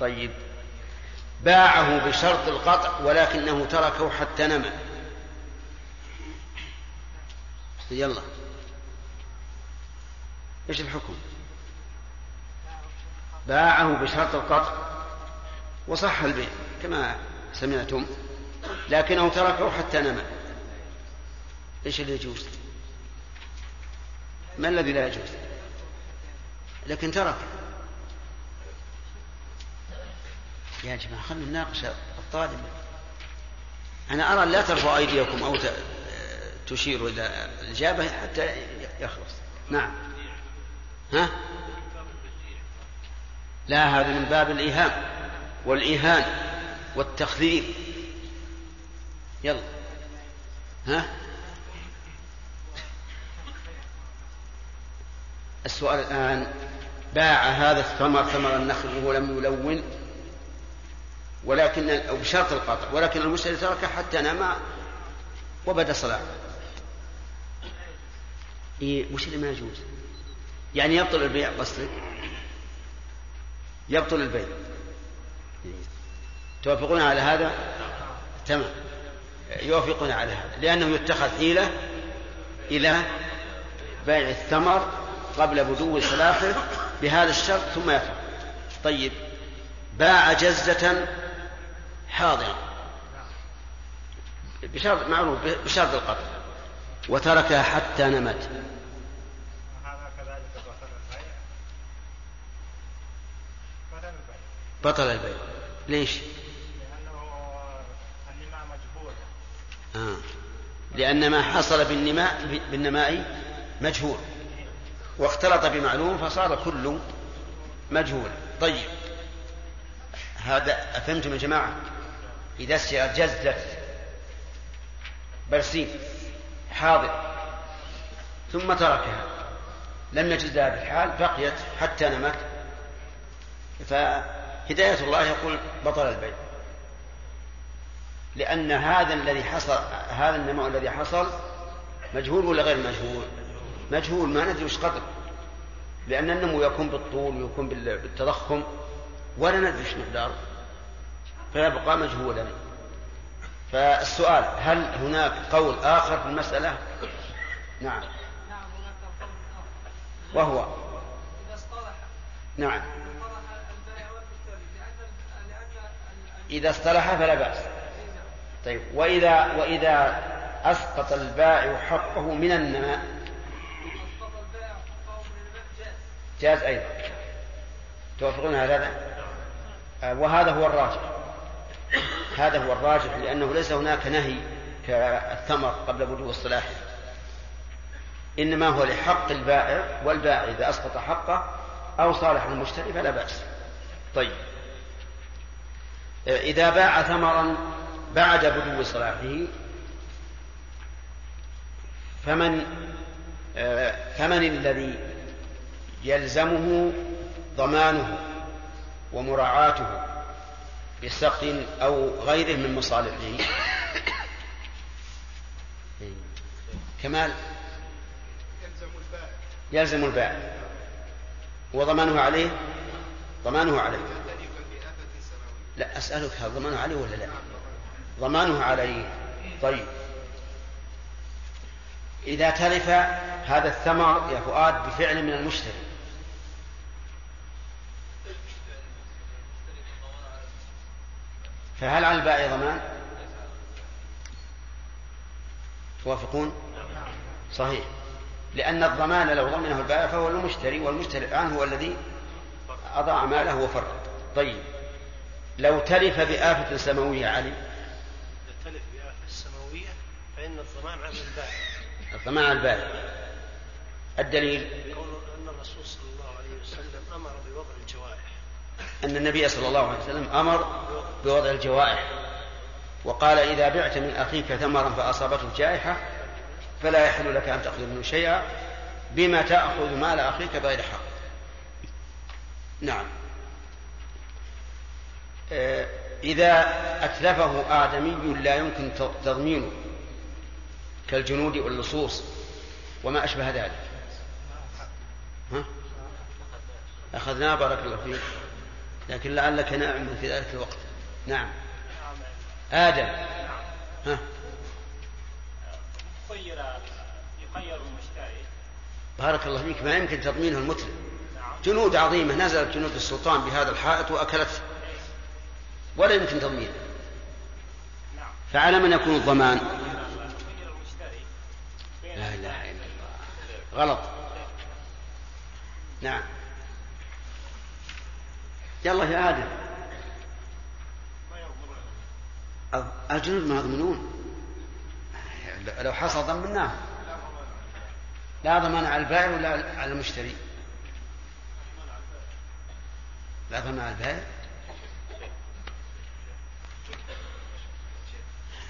B: طيب. باعه بشرط القطع ولكنه تركه حتى نمى يلا. إيش الحكم؟ باعه بشرط القطع وصح البيع كما سمعتم. لكنه تركه حتى نمى إيش اللي يجوز؟ ما الذي لا يجوز؟ لكن ترك. يا جماعة خلنا نناقش الطالب. أنا أرى لا ترفعوا أيديكم أو تشيروا إلى الإجابة حتى يخلص. نعم. ها؟ لا هذا من باب الإيهام والإيهان والتخذير يلا. ها؟ السؤال الآن باع هذا الثمر ثمر النخل وهو لم يلون ولكن أو بشرط القطع ولكن المشتري تركه حتى نام وبدا صلاح إيه وش اللي ما يجوز؟ يعني يبطل البيع قصدك؟ يبطل البيع. توافقون على هذا؟ تمام. يوافقون على هذا لأنه يتخذ حيلة إلى بيع الثمر قبل بدو صلاحه بهذا الشرط ثم يفعل. طيب باع جزة حاضرة بشرط معروف بشرط القطع وتركها حتى نمت. بطل البيع. ليش؟
G: لأنه النماء مجهول
B: آه. لأن ما حصل بالنماء بالنماء مجهول. واختلط بمعلوم فصار كل مجهول. طيب. هذا أفهمتم يا جماعة؟ إذا اشترى جزة برسيم حاضر ثم تركها. لم يجد بالحال بقيت حتى نمت. فهداية الله يقول بطل البيع لأن هذا الذي حصل هذا النماء الذي حصل مجهول ولا غير مجهول؟ مجهول ما ندري وش قدر. لأن النمو يكون بالطول ويكون بالتضخم ولا ندري وش مقداره. فيبقى مجهولا. فالسؤال هل هناك قول آخر في المسألة؟ نعم. وهو؟
H: إذا اصطلح
B: نعم إذا اصطلح فلا بأس. طيب وإذا وإذا أسقط البائع حقه من النماء.
H: جاز
B: أيضا. توافقون على هذا؟ آه، وهذا هو الراجح. هذا هو الراجح لأنه ليس هناك نهي كالثمر قبل بدو الصلاح. إنما هو لحق البائع والبائع إذا أسقط حقه أو صالح المشتري فلا بأس. طيب. آه، إذا باع ثمرا بعد بدو صلاحه فمن فمن الذي يلزمه ضمانه ومراعاته بسقي أو غيره من مصالحه؟ كمال.
E: يلزم البائع
B: وضمانه عليه؟ ضمانه عليه. لا أسألك هل ضمانه عليه ولا لا؟ ضمانه عليه. طيب. إذا تلف هذا الثمر يا فؤاد بفعل من المشتري. فهل على البائع ضمان؟ توافقون؟ صحيح. لأن الضمان لو ضمنه البائع فهو المشتري والمشتري الآن هو الذي أضاع ماله وفرط. طيب. لو تلف بآفة سماوية علي
J: إذا تلف بآفة السماوية فإن الضمان على البائع
B: الضمان على البائع الدليل
J: قول أن الرسول صلى الله عليه وسلم أمر بوضع الجوائح
B: أن النبي صلى الله عليه وسلم أمر بوضع الجوائح وقال إذا بعت من أخيك ثمرا فأصابته جائحة فلا يحل لك أن تأخذ منه شيئا بما تأخذ مال أخيك بغير حق. نعم. آه، إذا أتلفه آدمي لا يمكن تضمينه كالجنود واللصوص وما أشبه ذلك. ها؟ أخذناه بارك الله فيك. لكن لعلك ناعم في ذلك الوقت. نعم. آدم. ها؟
G: خير يخير المشتري.
B: بارك الله فيك. ما يمكن تضمينه المتلف. جنود عظيمة. نزلت جنود السلطان بهذا الحائط وأكلته ولا يمكن تضمينه. فعلى من يكون الضمان
G: خير المشتري بين
B: لا إله إلا الله غلط. نعم. يلا يا آدم. الجنود ما يضمنون لو حصل ضمناه لا ضمان على البائع ولا على المشتري. لا ضمان على البائع.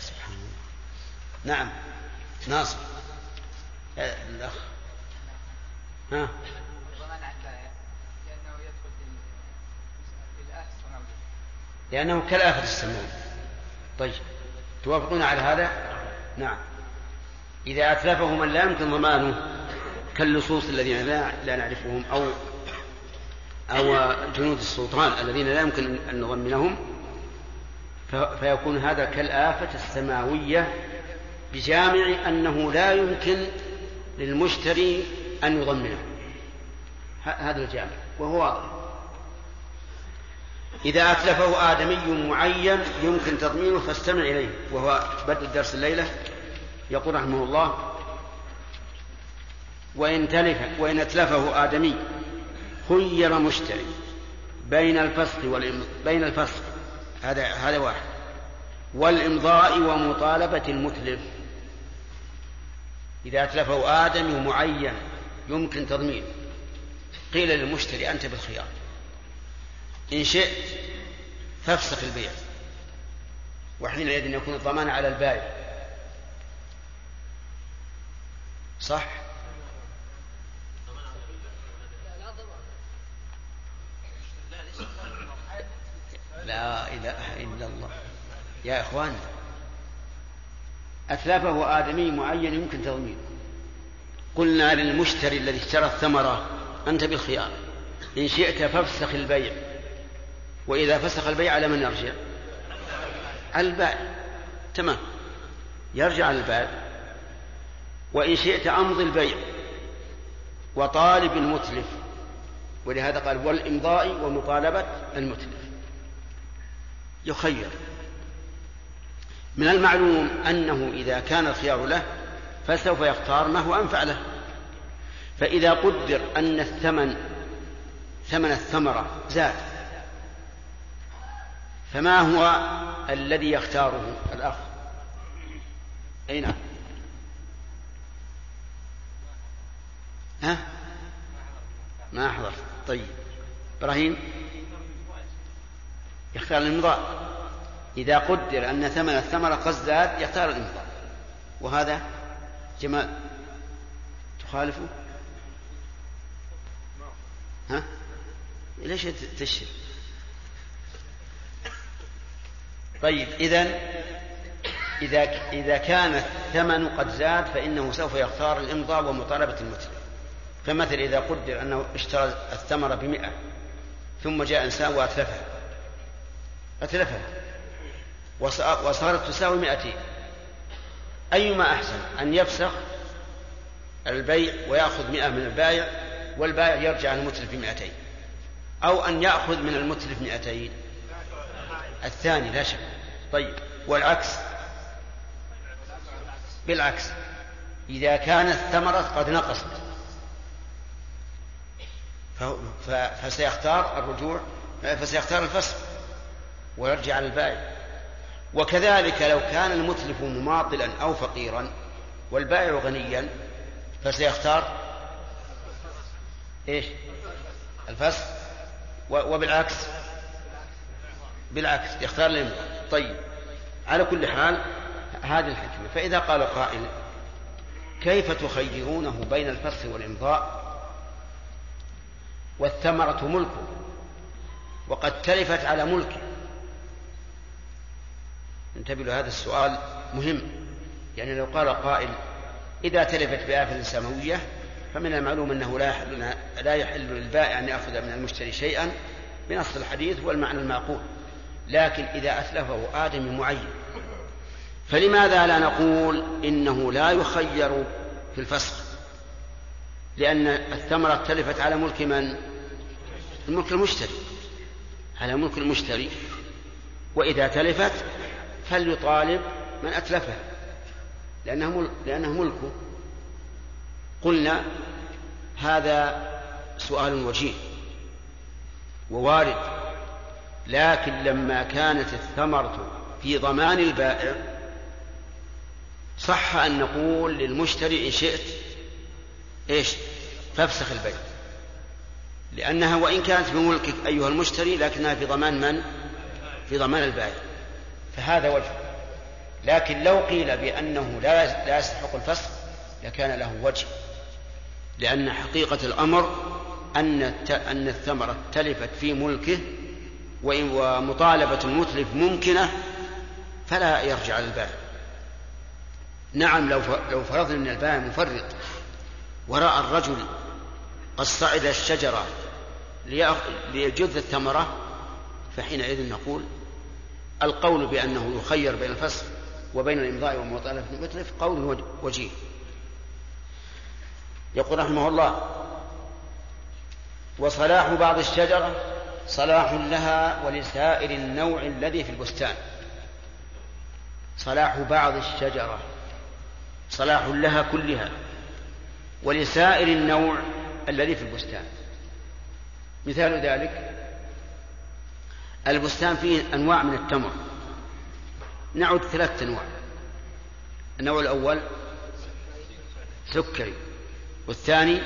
B: سبحان الله. نعم. ناصر. الأخ. ها.
M: لأنه يدخل السماوية
B: لأنه كالآفة السماوية طيب. توافقون على هذا؟ نعم. إذا أتلفه من لا يمكن ضمانه كاللصوص الذين لا, لا نعرفهم أو أو جنود السلطان الذين لا يمكن أن نضمنهم فيكون هذا كالآفة السماوية بجامع أنه لا يمكن للمشتري أن يضمنه. هذا الجامع وهو واضح. إذا أتلفه آدمي معين يمكن تضمينه فاستمع إليه. وهو بدء الدرس الليلة يقول رحمه الله وإن تلف وإن أتلفه آدمي خير مشتري بين الفسخ بين الفسخ. هذا هذا واحد. والإمضاء ومطالبة المتلف. إذا أتلفه آدمي معين يمكن تضمينه قيل للمشتري أنت بالخيار. إن شئت فافسخ البيع. وحينئذ يكون الضمان على البائع. صح؟ لا إله إلا الله. يا إخوان أتلفه آدمي معين يمكن تضمينه. قلنا للمشتري الذي اشترى الثمرة أنت بالخيار. إن شئت فافسخ البيع. وإذا فسخ البيع على من يرجع؟ على البائع. تمام. يرجع على البائع. وإن شئت أمضي البيع. وطالب المتلف. ولهذا قال والإمضاء ومطالبة المتلف. يخير. من المعلوم أنه إذا كان الخيار له فسوف يختار ما هو أنفع له. فإذا قدر أن الثمن ثمن الثمرة زاد فما هو الذي يختاره الأخ؟ أي نعم. ها؟ ما حضرت طيب. إبراهيم؟ يختار الإمضاء إذا قدر أن ثمن الثمرة قد زاد يختار الإمضاء وهذا؟ جمال تخالفه ها؟ ليش تشر طيب إذا إذا إذا كان الثمن قد زاد فإنه سوف يختار الإمضاء ومطالبة المتلف. فمثل إذا قدر أنه اشترى الثمرة بمئة ثم جاء إنسان وأتلفها. أتلفها. وصارت تساوي مئتين. أيما أحسن؟ أن يفسخ البيع ويأخذ مئة من البائع والبائع يرجع المتلف بمئتين. أو أن يأخذ من المتلف مئتين. الثاني لا شك. طيب والعكس؟ بالعكس. إذا كانت الثمرة قد نقصت فسيختار الرجوع فسيختار الفسخ ويرجع على البائع وكذلك لو كان المتلف مماطلا أو فقيرا والبائع غنيا فسيختار إيش؟ الفسخ. وبالعكس. بالعكس يختار الإمضاء. طيب. على كل حال هذه الحكمة. فإذا قال قائل كيف تخيرونه بين الفسخ والإمضاء؟ والثمرة ملكه وقد تلفت على ملكه. انتبهوا لهذا السؤال مهم. يعني لو قال قائل إذا تلفت بآفة سماوية فمن المعلوم أنه لا يحل, لا يحل للبائع أن يأخذ من المشتري شيئا بنص الحديث والمعنى المعقول. لكن إذا أتلفه آدم معين فلماذا لا نقول إنه لا يخير في الفسخ لأن الثمرة تلفت على ملك من؟ الملك المشتري. على ملك المشتري. وإذا تلفت فليطالب من أتلفها لأنه لأنه ملكه. قلنا هذا سؤال وجيه ووارد. لكن لما كانت الثمرة في ضمان البائع صح أن نقول للمشتري إن شئت إيش؟ فافسخ البيع. لأنها وإن كانت بملكك أيها المشتري لكنها في ضمان من؟ في ضمان البائع. فهذا وجه. لكن لو قيل بأنه لا لا يستحق الفسخ لكان له وجه. لأن حقيقة الأمر أن أن الثمرة تلفت في ملكه ومطالبة المتلف ممكنة فلا يرجع للبائع نعم لو لو فرضنا أن البائع مفرط وراى الرجل قد صعد الشجرة ليجذ الثمرة فحينئذ نقول القول بأنه يخير بين الفسخ وبين الإمضاء والمطالبه في المتلف قول وجيه. يقول رحمه الله وصلاح بعض الشجرة صلاح لها ولسائر النوع الذي في البستان. صلاح بعض الشجرة صلاح لها كلها ولسائر النوع الذي في البستان. مثال ذلك البستان فيه أنواع من التمر. نعد ثلاثة أنواع. النوع الأول سكري والثاني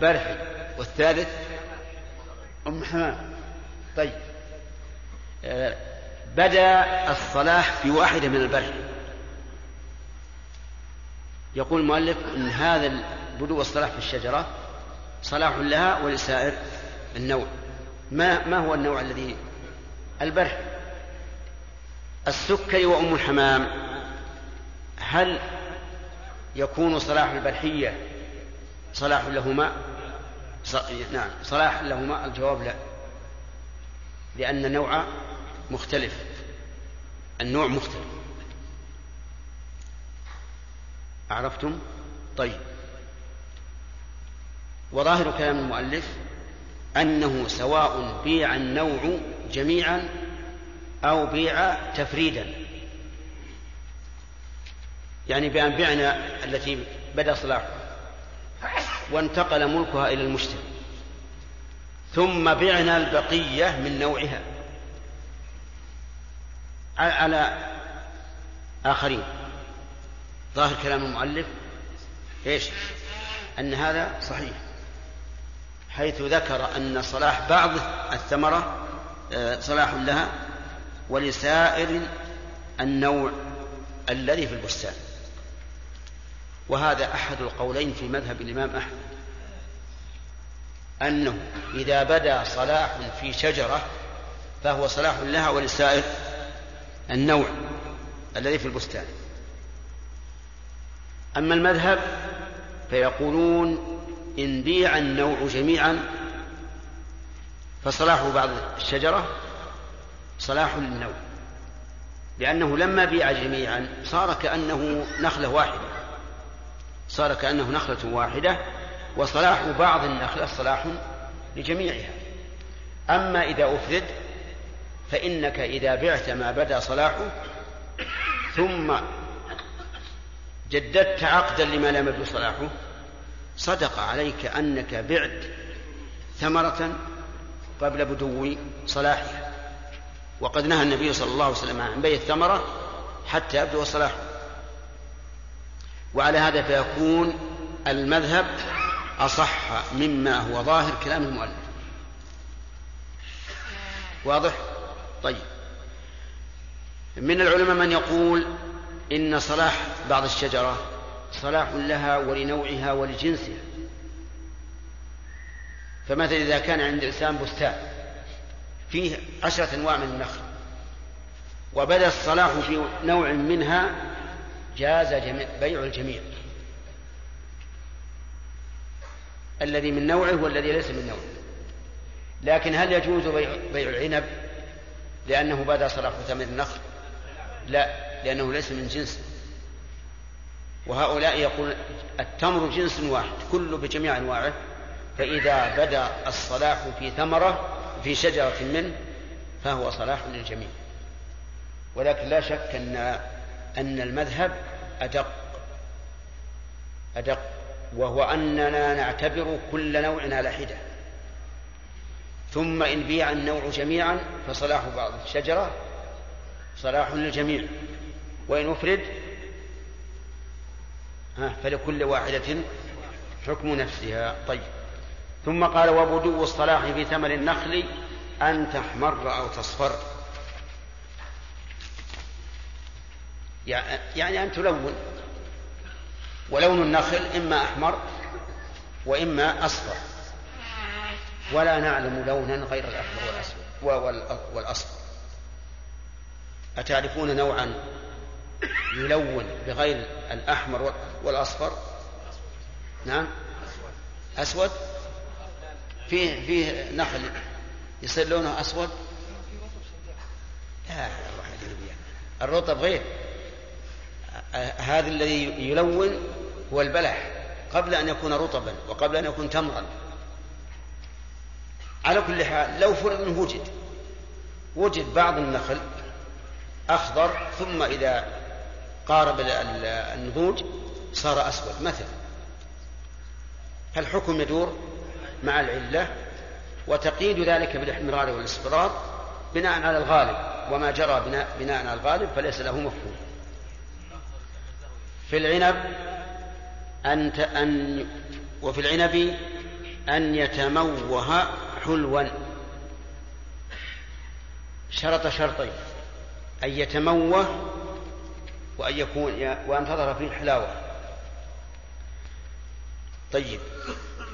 B: برحي والثالث أم حمام. طيب. آه، بدأ الصلاح في واحدة من البرحي يقول المؤلف إن هذا بدو والصلاح في الشجرة صلاح لها ولسائر النوع. ما ما هو النوع الذي البرح السكري وأم الحمام هل يكون صلاح البرحية صلاح لهما؟ نعم صلاح لهما؟ الجواب لا لأن النوع مختلف النوع مختلف. عرفتم؟ طيب. وظاهر كلام المؤلف أنه سواء بيع النوع جميعا أو بيع تفريدا. يعني بأن بعنا التي بدا صلاحها وانتقل ملكها إلى المشتري ثم بعنا البقية من نوعها. على آخرين. ظاهر كلام المؤلف إيش؟ أن هذا صحيح. حيث ذكر أن صلاح بعض الثمرة صلاح لها ولسائر النوع الذي في البستان. وهذا أحد القولين في مذهب الإمام أحمد أنه إذا بدا صلاح في شجرة فهو صلاح لها ولسائر النوع الذي في البستان. أما المذهب فيقولون إن بيع النوع جميعا فصلاح بعض الشجرة صلاح للنوع لأنه لما بيع جميعا صار كأنه نخلة واحدة صار كأنه نخلة واحدة وصلاح بعض النخلة صلاح لجميعها. أما إذا أفرد فإنك إذا بعت ما بدا صلاحه ثم جددت عقدا لما لم يبدو صلاحه صدق عليك أنك بعت ثمرة قبل بدو صلاحها وقد نهى النبي صلى الله عليه وسلم عن بيع الثمرة حتى يبدو صلاحه. وعلى هذا فيكون المذهب أصح مما هو ظاهر كلام المؤلف. واضح؟ طيب. من العلماء من يقول إن صلاح بعض الشجرة صلاح لها ولنوعها ولجنسها. فمثلا إذا كان عند الإنسان بستان فيه عشرة أنواع من النخل وبدأ الصلاح في نوع منها جاز بيع الجميع. الذي من نوعه والذي ليس من نوعه. لكن هل يجوز بيع, بيع العنب لأنه بدأ صلاح ثمر النخل؟ لا لأنه ليس من جنسه وهؤلاء يقول التمر جنس واحد كله بجميع أنواعه. فإذا بدا الصلاح في ثمرة في شجرة منه فهو صلاح للجميع. ولكن لا شك ان أن المذهب أدق. أدق. وهو أننا نعتبر كل نوع على حدة. ثم إن بيع النوع جميعا فصلاح بعض. الشجره صلاح للجميع. وإن أفرد فلكل واحدة حكم نفسها. طيب. ثم قال وبدو الصلاح في ثمر النخل أن تحمر أو تصفر. يعني أن تلون. ولون النخل إما أحمر وإما أصفر. ولا نعلم لونا غير الأحمر والأسود والأصفر. أتعرفون نوعا يلون بغير الأحمر والأصفر؟ نعم. أسود؟ فيه فيه نخل يصير لونه أسود؟ لا الرطب غير. هذا الذي يلون هو البلح. قبل أن يكون رطبا وقبل أن يكون تمرا. على كل حال لو فرض أنه وجد وجد بعض النخل أخضر ثم إذا قارب النضوج صار أسود مثلا. فالحكم يدور مع العلة وتقييد ذلك بالاحمرار والاصفرار بناء على الغالب وما جرى بناء, بناء على الغالب فليس له مفهوم. في العنب أن أن وفي العنب أن يتموه حلوا. شرط شرطين أن يتموه وأن يكون وأن تظهر فيه الحلاوة. طيب.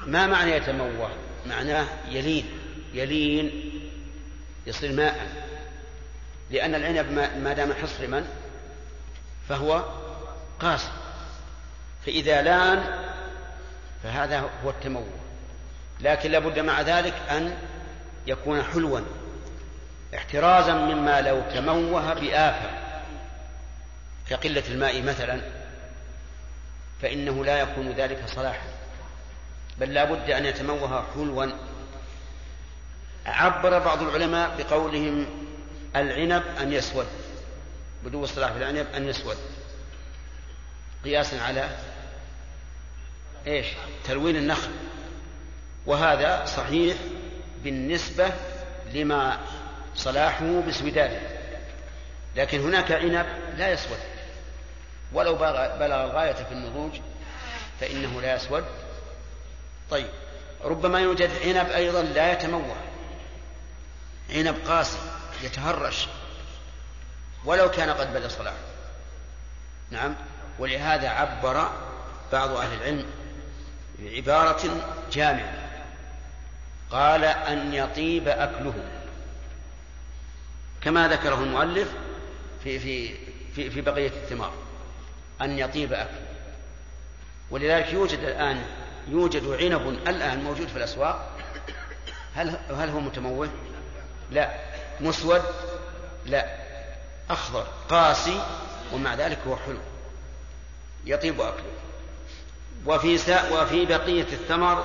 B: ما معنى يتموه؟ معناه يلين. يلين يصير ماء. لأن العنب ما دام حصرما فهو قاسي فإذا لأن فهذا هو التموه. لكن لابد مع ذلك أن يكون حلوا احترازا مما لو تموه بآفة. كقلة الماء مثلا فإنه لا يكون ذلك صلاحا. بل لا بد أن يتموه حلوا عبر بعض العلماء بقولهم العنب أن يسود. بدو الصلاح في العنب أن يسود. قياسا على إيش؟ تلوين النخل. وهذا صحيح بالنسبة لما صلاحه باسوداده لكن هناك عنب لا يسود. ولو بلغ الغاية في النضوج فإنه لا يسود. طيب. ربما يوجد عنب أيضا لا يتموه. عنب قاسي يتهرش. ولو كان قد بدا صلاحه. نعم. ولهذا عبر بعض أهل العلم بعبارة جامعة. قال أن يطيب أكله. كما ذكره المؤلف في في في, في بقية الثمار. أن يطيب أكله. ولذلك يوجد الآن يوجد عنب الآن موجود في الأسواق؟ هل هل هو متموه؟ لا. مسود؟ لا. أخضر قاسي ومع ذلك هو حلو. يطيب أكله وفي سا وفي بقية الثمر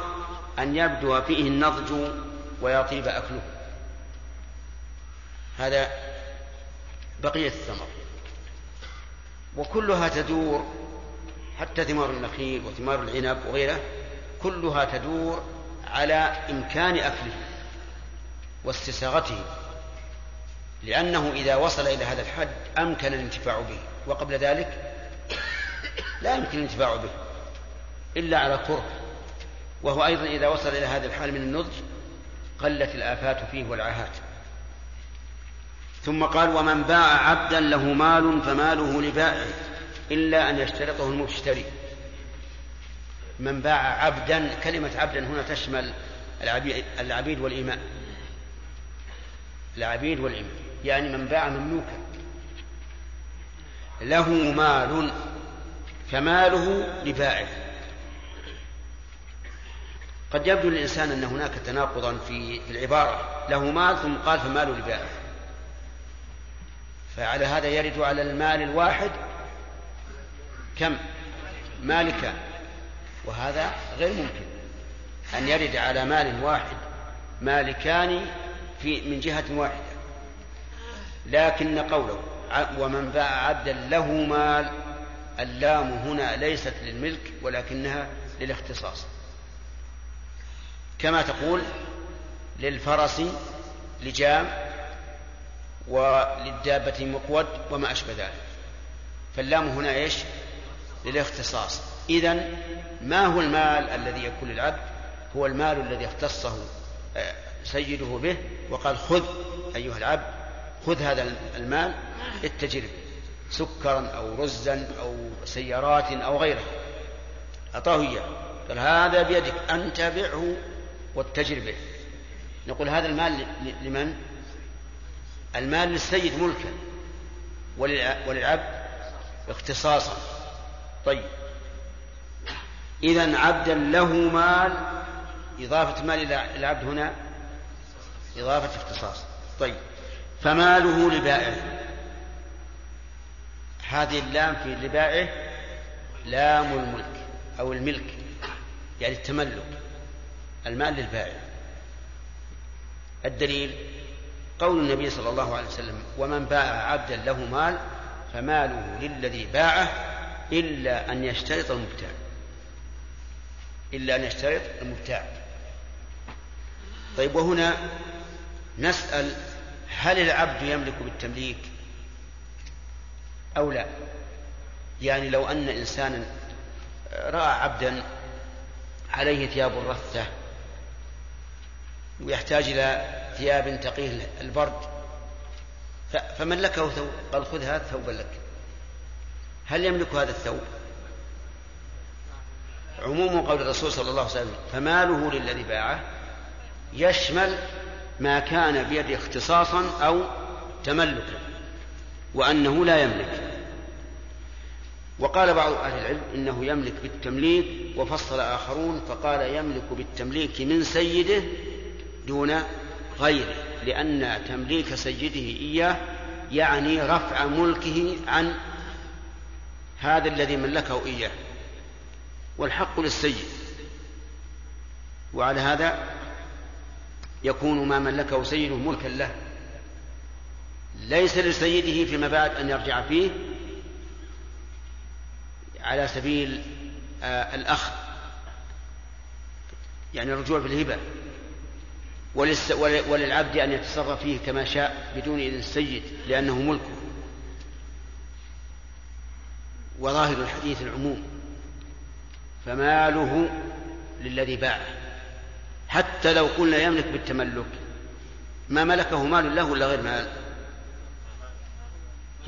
B: أن يبدو فيه النضج ويطيب أكله. هذا بقية الثمر. وكلها تدور حتى ثمار النخيل وثمار العنب وغيره كلها تدور على إمكان أكله واستساغته لأنه إذا وصل إلى هذا الحد أمكن الانتفاع به وقبل ذلك لا يمكن الانتفاع به إلا على كره. وهو أيضا إذا وصل إلى هذا الحال من النضج قلت الآفات فيه والعاهات ثم قال ومن باع عبدا له مال فماله لبائعه إلا أن يشترطه المشتري. من باع عبدا كلمة عبدا هنا تشمل العبيد والإماء العبيد والإماء يعني من باع مملوكا. له مال فماله لبائعه قد يبدو للإنسان أن هناك تناقضا في العبارة. له مال ثم قال فماله لبائعه فعلى هذا يرد على المال الواحد كم؟ مالكان وهذا غير ممكن. أن يرد على مال واحد مالكان في من جهة واحدة. لكن قوله ومن باع عبدا له مال اللام هنا ليست للملك ولكنها للاختصاص. كما تقول للفرس لجام وللدابة مقود وما أشبه ذلك. فاللام هنا إيش؟ للاختصاص. إذا ما هو المال الذي يكون للعبد؟ هو المال الذي اختصه آه، سيده به وقال خذ أيها العبد خذ هذا المال اتجر سكرا أو رزا أو سيارات أو غيرها. أعطاه إياه قال هذا بيدك أنت بعه واتجر به. نقول هذا المال لمن؟ المال للسيد ملكا وللعبد اختصاصا. طيب. إذا عبدا له مال إضافة مال إلى العبد هنا إضافة اختصاص. طيب فماله لبائعه. هذه اللام في لبائعه لام الملك أو الملك يعني التملك المال للبائع. الدليل قول النبي صلى الله عليه وسلم ومن باع عبدا له مال فماله للذي باعه إلا أن يشترط المبتاع. إلا أن يشترط المبتاع. طيب وهنا نسأل هل العبد يملك بالتمليك أو لا؟ يعني لو أن إنسانا رأى عبدا عليه ثياب رثة ويحتاج إلى ثياب تقيه البرد فملكه ثوب؟ قال خذ هذا ثوبا لك. هل يملك هذا الثوب؟ عموم قول الرسول صلى الله عليه وسلم فماله للذي باعه يشمل ما كان بيده اختصاصا أو تملكا وأنه لا يملك. وقال بعض أهل العلم إنه يملك بالتمليك وفصل آخرون فقال يملك بالتمليك من سيده دون غيره لأن تمليك سيده إياه يعني رفع ملكه عن هذا الذي ملكه إياه. والحق للسيد. وعلى هذا يكون ما ملكه سيده ملكا له. ليس لسيده فيما بعد أن يرجع فيه على سبيل آه الأخذ يعني الرجوع في الهبة. وللعبد أن يتصرف فيه كما شاء بدون إذن السيد لأنه ملكه. وظاهر الحديث العموم. فماله للذي باعه. حتى لو قلنا يملك بالتملك ما ملكه مال له ولا غير مال؟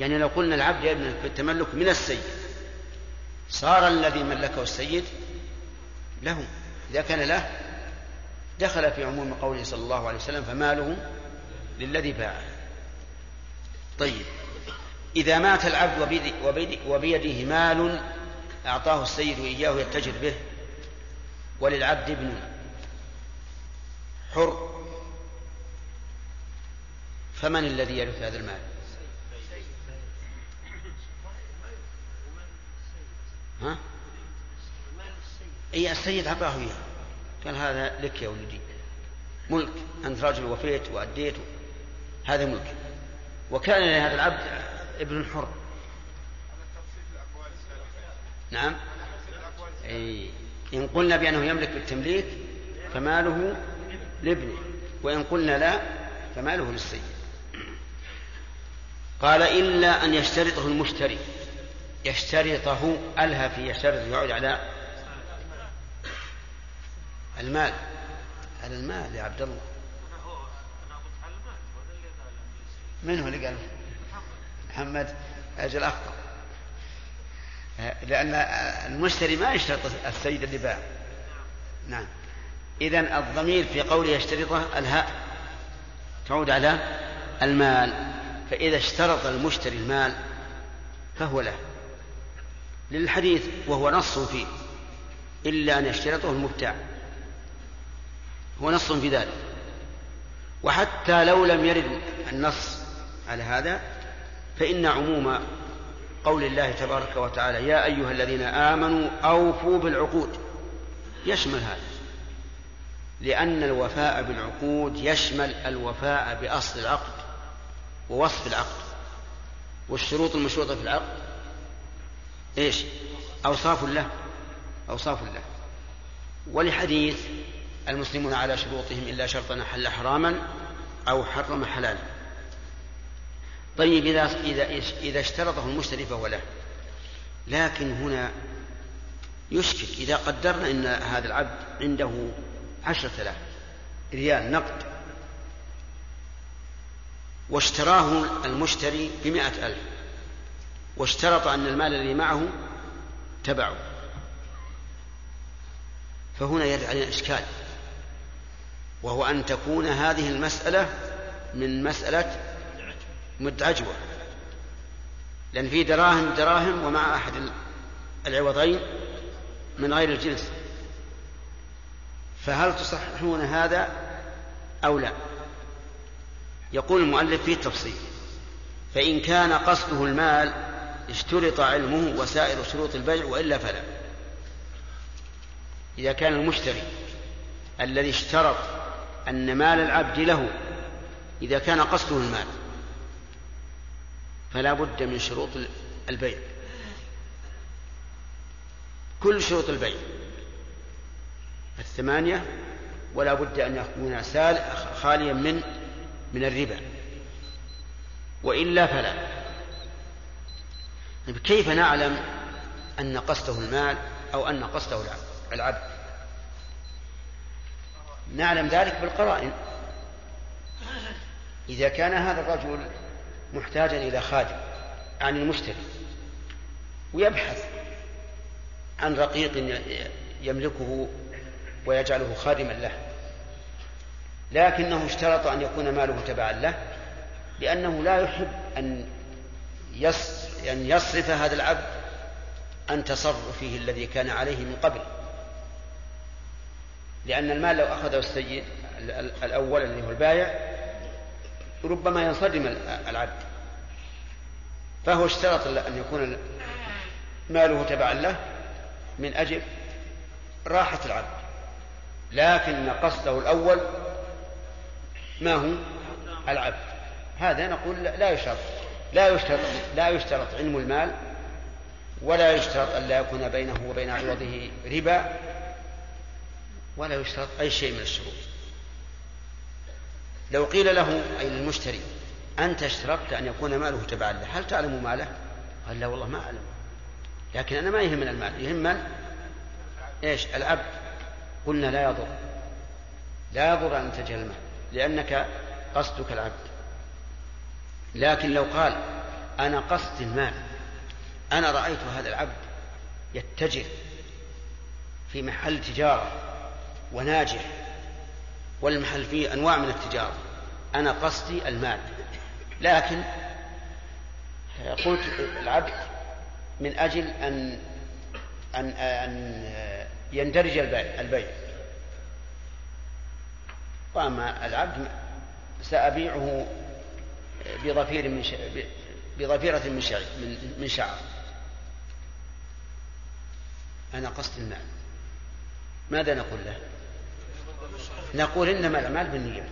B: يعني لو قلنا العبد يملك بالتملك من السيد صار الذي ملكه السيد له. إذا كان له دخل في عموم قوله صلى الله عليه وسلم فماله للذي باعه. طيب إذا مات العبد وبيده مال أعطاه السيد إياه يتجر به. وللعبد ابن حر. فمن الذي يرث هذا المال؟ ها؟ اي السيد أعطاه إياه. قال هذا لك يا ولدي. ملك أنت رجل وفيت وأديت هذا ملك. وكان لهذا العبد ابن حر. نعم. أي. إن قلنا بأنه يملك بالتمليك فماله لابنه. وإن قلنا لا فماله للسيد. قال إلا أن يشترطه المشتري. يشترطه ألها في يشترط يعود على المال. على المال يا عبد الله. من هو اللي قال؟ محمد. أجل أخطأ. لأن المشتري ما يشترط السيد اللي باع. نعم. إذا الضمير في قوله يشترطه الهاء تعود على المال. فإذا اشترط المشتري المال فهو له. للحديث وهو نص فيه إلا أن يشترطه المبتاع. هو نص في ذلك. وحتى لو لم يرد النص على هذا فإن عموم قول الله تبارك وتعالى يا أيها الذين آمنوا أوفوا بالعقود. يشمل هذا لأن الوفاء بالعقود يشمل الوفاء بأصل العقد ووصف العقد والشروط المشروطة في العقد. إيش؟ أوصاف له أوصاف له ولحديث المسلمون على شروطهم إلا شرطا حل حراما أو حرم حلالا. طيب إذا إذا إذا اشترطه المشتري فهو له. لكن هنا يشكل إذا قدرنا أن هذا العبد عنده عشرة آلاف ريال نقد واشتراه المشتري بمائة ألف واشترط أن المال الذي معه تبعه. فهنا يرد علينا إشكال وهو أن تكون هذه المسألة من مسألة مد عجوة لأن في دراهم دراهم ومع أحد العوضين من غير الجنس. فهل تصححون هذا أو لا؟ يقول المؤلف فيه تفصيل فإن كان قصده المال اشترط علمه وسائر شروط البيع وإلا فلا. إذا كان المشتري الذي اشترط أن مال العبد له إذا كان قصده المال. فلا بد من شروط البيع. كل شروط البيع. الثمانية ولا بد أن يكون سال خاليا من من الربا. وإلا فلا. طيب كيف نعلم أن قصده المال أو أن قصده العبد؟ نعلم ذلك بالقرائن. إذا كان هذا الرجل محتاجا إلى خادم عن المشتري ويبحث عن رقيق يملكه ويجعله خادما له. لكنه اشترط أن يكون ماله تبعا له لأنه لا يحب أن أن يصرف هذا العبد عن تصرفه الذي كان عليه من قبل. لأن المال لو أخذه السيد الأول الذي هو البايع ربما ينصدم العبد. فهو اشترط أن يكون ماله تبعا له من أجل راحة العبد. لكن قصده الأول ما هو؟ العبد. هذا نقول لا يشترط. لا يشترط لا يشترط علم المال ولا يشترط أن لا يكون بينه وبين عوضه ربا ولا يشترط أي شيء من الشروط. لو قيل له أي للمشتري أنت اشترطت أن يكون ماله تبعا له هل تعلم ماله؟ قال لا والله ما أعلم. لكن أنا ما يهمنا المال. يهمنا إيش؟ العبد قلنا لا يضر. لا يضر أن تجهل المال لأنك قصدك العبد. لكن لو قال أنا قصد المال أنا رأيت هذا العبد يتجر في محل تجارة وناجح والمحل فيه أنواع من التجارة. أنا قصدي المال. لكن قلت العبد من أجل أن أن أن يندرج البيع, البيع وأما العبد سأبيعه بضفير من بضفيرة من شعر من شعر. أنا قصد المال. ماذا نقول له؟ نقول إنما الأعمال بالنية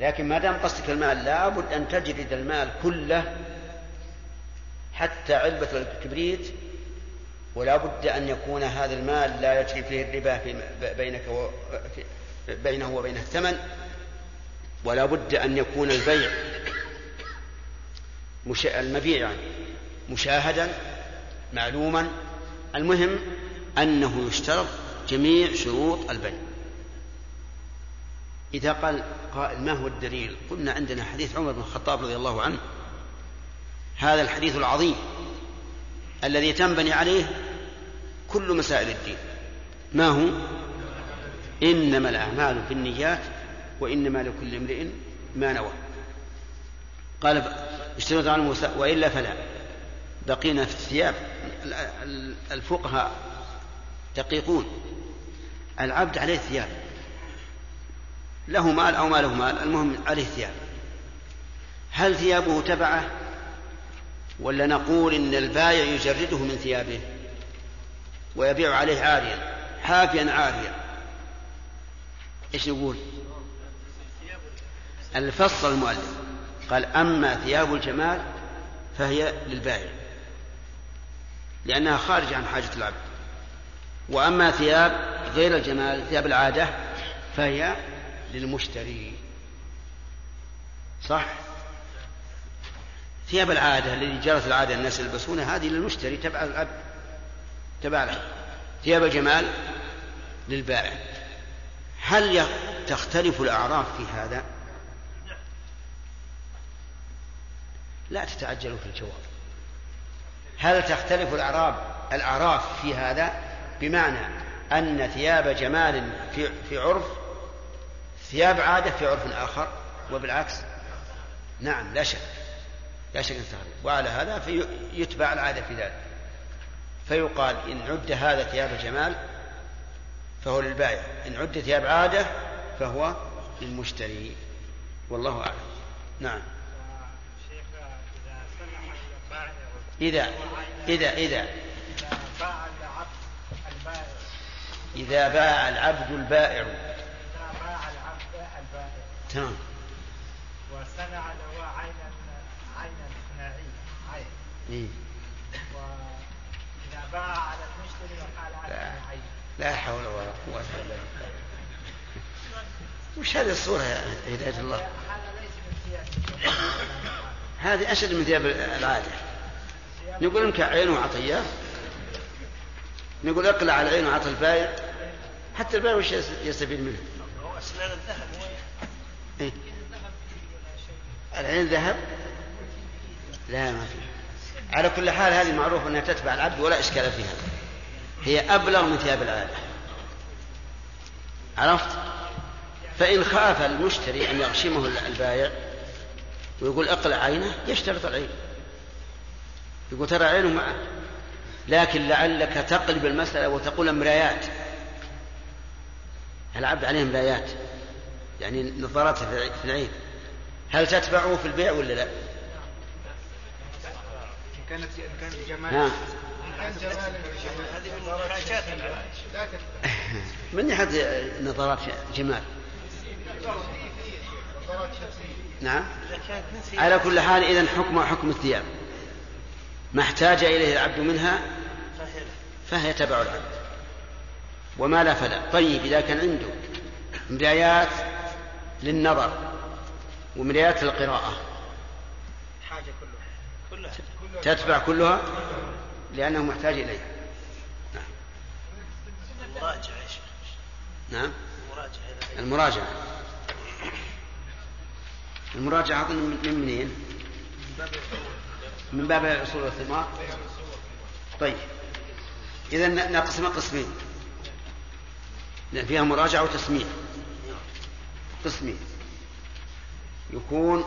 B: لكن ما دام قصدك المال لابد أن تجرد المال كله حتى علبة الكبريت ولا بد أن يكون هذا المال لا يجري فيه الربا بينك و... بينه وبين الثمن ولا بد أن يكون البيع مش... المبيع يعني مشاهدا معلوما. المهم أنه يشترط جميع شروط البيع. إذا قال قائل ما هو الدليل؟ قلنا عندنا حديث عمر بن الخطاب رضي الله عنه. هذا الحديث العظيم الذي تنبني عليه كل مسائل الدين. ما هو؟ إنما الأعمال بالنيات وإنما لكل امرئ ما نوى. قال اشترط على موسى وإلا فلا. بقينا في الثياب. الفقهاء دقيقون. العبد عليه ثياب له مال أو ما له مال المهم عليه ثياب هل ثيابه تبعه؟ ولا نقول إن البايع يجرده من ثيابه ويبيع عليه عاريا حافيا عاريا. إيش نقول الفصل المؤلف. قال أما ثياب الجمال فهي للبائع لأنها خارجة عن حاجة العبد. وأما ثياب غير الجمال ثياب العادة فهي للمشتري. صح؟ ثياب العادة التي جرت العادة الناس يلبسونها هذه للمشتري تبع العبد تبع العبد ثياب الجمال للبائع. هل تختلف الأعراف في هذا؟ لا تتعجلوا في الجواب. هل تختلف الأعراف الأعراف في هذا؟ بمعنى أن ثياب جمال في في عرف ثياب عادة في عرف آخر وبالعكس. نعم لا شك لا شك تغلب وعلى هذا فيتبع العادة في ذلك. فيقال إن عد هذا ثياب جمال فهو للبائع إن عد ثياب عادة فهو للمشتري. والله أعلم. نعم.
G: إذا
B: إذا إذا. إذا
G: باع العبد البائع.
B: تمام
G: وصنع له عينا عينا صناعية عين.
B: إيه.
G: وإذا باع على المشتري وقال هذا عين
B: لا حول ولا قوة إلا بالله. وش هذه الصورة يا هداية الله؟
G: هذا ليس من ثياب
B: هذه أشد من ثياب العادة. نقول إنك عين وعطية. نقول اقلع على العين وعطى البايع حتى البايع وش يستفيد منه؟
J: هو أسنان الذهب
B: إيه؟ العين ذهب؟ لا ما في. على كل حال هذه معروف أنها تتبع العبد ولا إشكال فيها. هي أبلغ من ثياب العادة. عرفت؟ فإن خاف المشتري أن يغشمه البايع ويقول اقلع عينه يشترط العين. يقول ترى عينه معه. لكن لعلك تقلب المسألة وتقول مرايات. العبد عليه مرايات. يعني نظارات في العين هل تتبعه في البيع ولا لا؟
M: كانت كانت جمال
B: نعم.
M: كان جمال
J: هذه من
B: ناحية نظارات جمال؟ نعم. على كل حال إذا حكم حكم الثياب. ما احتاج إليه العبد منها فهي تبع العبد. وما لا فلا. طيب إذا كان عنده مرايات للنظر ومرايات للقراءة
J: حاجة كلها. كلها.
B: تتبع كلها؟ لأنه محتاج إليها.
J: يا شيخ.
B: نعم.
J: المراجعة.
B: المراجعة أظن من منين؟ من باب الأصول والثمار طيب. إذا نقسم قسمين فيها مراجعة وتسميع. قسمين يكون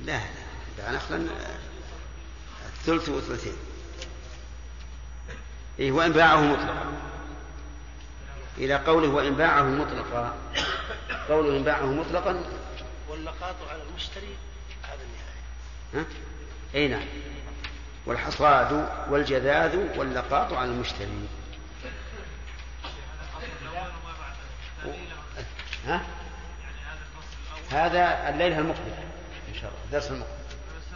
B: لا لا باع نخلا الثلث وثلثين إيه وإن باعه مطلقا. إلى قوله وإن باعه مطلقا. قوله إن باعه مطلقا.
J: واللقاط على المشتري هذا النهاية.
B: ها؟ أي نعم. والحصاد والجذاذ واللقاط على المشتري. ها؟ هذا الليلة المقبل إن شاء الله الدرس المقبل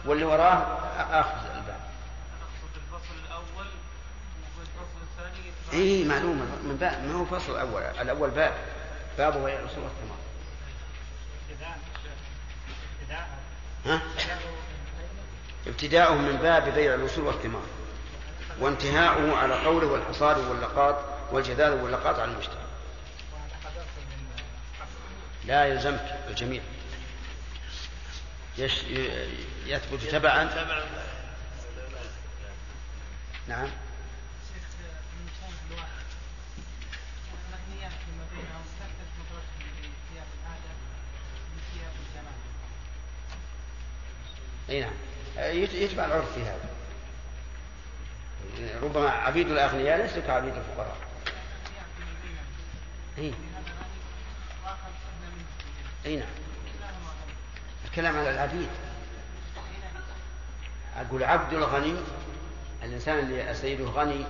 B: واللي وراه آخر الباب. اي معلومة من باب ما هو فصل الأول؟ الأول باب بابه هي رسول الثمار ها؟ ابتداؤه من باب بيع الوصول والثمار وانتهاؤه على قوله والحصاد واللقاط والجذاذ واللقاط على المشتري. لا يلزمك الجميع. يش... يثبت تبعا. نعم. أي نعم. يتبع العرف في هذا. ربما عبيد الأغنياء ليسوا كعبيد الفقراء. إي. إي نعم. الكلام على العبيد. أقول عبد الغني الإنسان اللي سيده غني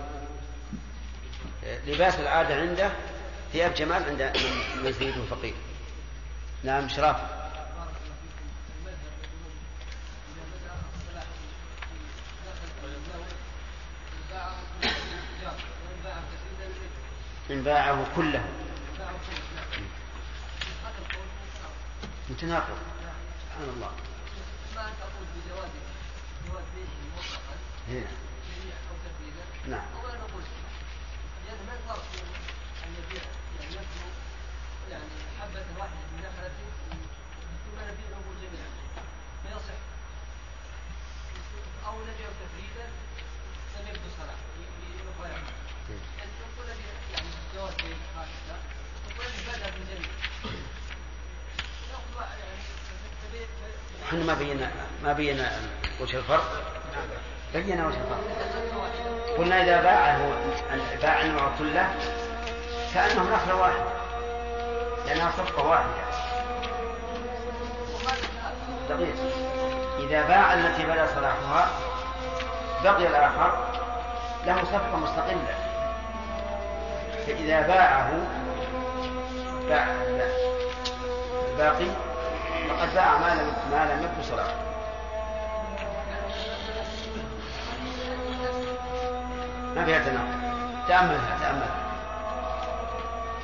B: لباس العادة عنده ثياب جمال عند من سيده فقير نعم شراف إن باعه كله. متناقض. سبحان الله. هنا. نعم
N: حبة واحدة من نخلة ثم نبيعه جميعا فيصح أو نبيع تفريدا لم يبدو صلاح يعني نقول يعني جواز بين هكذا نقول الذي بدأ
B: إحنا ما بينا ما بينا وجه الفرق. بينا وجه الفرق. قلنا إذا باعه باع النوع كله كأنه نخلة واحدة. لأنها صفقة واحدة. دقيق. إذا باع التي بدا صلاحها بقي الآخر له صفقة مستقلة. فإذا باعه باع الباقي فقد باع ما لم ما لم يبدو صلاحه ما فيها تناقض تأملها تأملها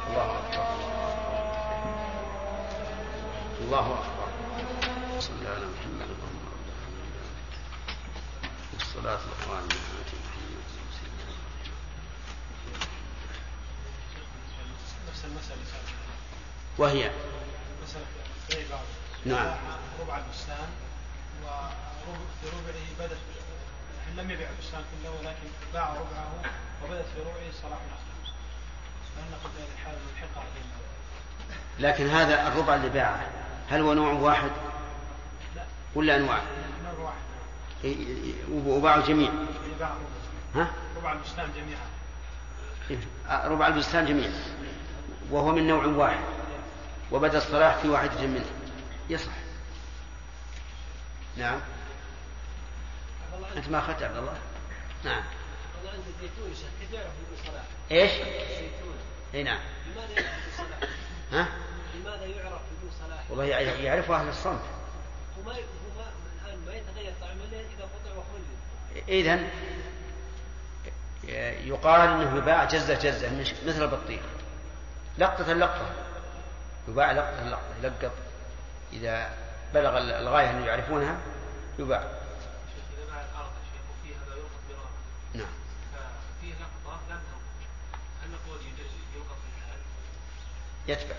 B: الله أكبر الله أكبر صل على محمد اللهم والصلاة والسلام على محمد
O: نفس المسألة
B: وهي
O: مسألة
B: نعم.
O: ربع البستان وفي ربعه بدت يعني لم يبيع البستان كله ولكن باع ربعه وبدت في ربعه صلاح الأخلاق فإن نقول في هذه الحالة بين
B: لكن هذا الربع اللي باعه هل هو نوع واحد؟ ولا أنواع؟
O: نوع واحد.
B: وباعوا جميع. ها؟
O: ربع البستان جميعا.
B: إيه، ربع البستان جميع. وهو من نوع واحد. وبدأ الصلاح في واحدة منه. يصح. نعم. أنت ما أخذت عبد الله؟ نعم.
J: والله عند الزيتون يا شيخ كيف يعرف؟
B: إيش؟
J: الزيتون
B: إي نعم.
J: لماذا يعرف بدون صلاح؟
B: ها؟
J: لماذا يعرف بدون صلاح؟
B: والله يع- يعرفه أهل الصمت.
J: هو ما هو الآن ما يتغير طعمه إذا قطع وخلد
B: إذا يقال إنه يباع جزة جزة مثل البطيخ. لقطة لقطة. يباع لقطة لقطة يلقط. إذا بلغ ال- الغاية اللي يعرفونها يباع
P: إذا الأرض
B: نعم؟ يتبع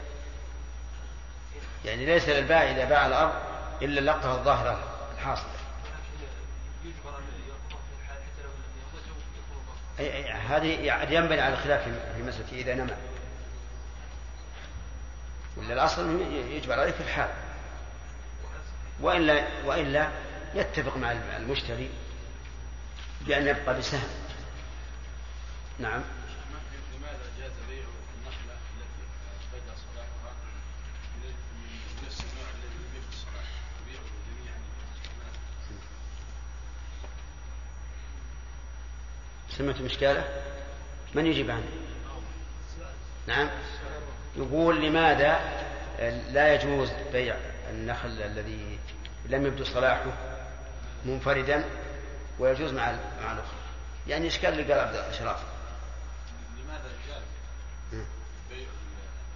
B: يعني ليس للبائع إذا باع
P: أن يخرج يكون باطلا.
B: أي- أي- هذه يعني ينبني على الخلاف في مسألة إذا نمى ولا الأصل يجبر عليه في الحال وإلا وإلا يتفق مع المشتري بأن يبقى بسهم. نعم.
D: لماذا جاز بيع النخلة التي بدا صلاحها من نفس النوع الذي لم يبدو صلاحه بيعه جميعا
B: سمعت مشكلة؟ من يجيب عنه؟ نعم. يقول لماذا لا يجوز بيع النخل الذي لم يبدو صلاحه منفردا ويجوز مع مع الأخرى. يعني إشكال اللي قال عبد الأشراف.
D: لماذا جاز
B: مم.
D: بيع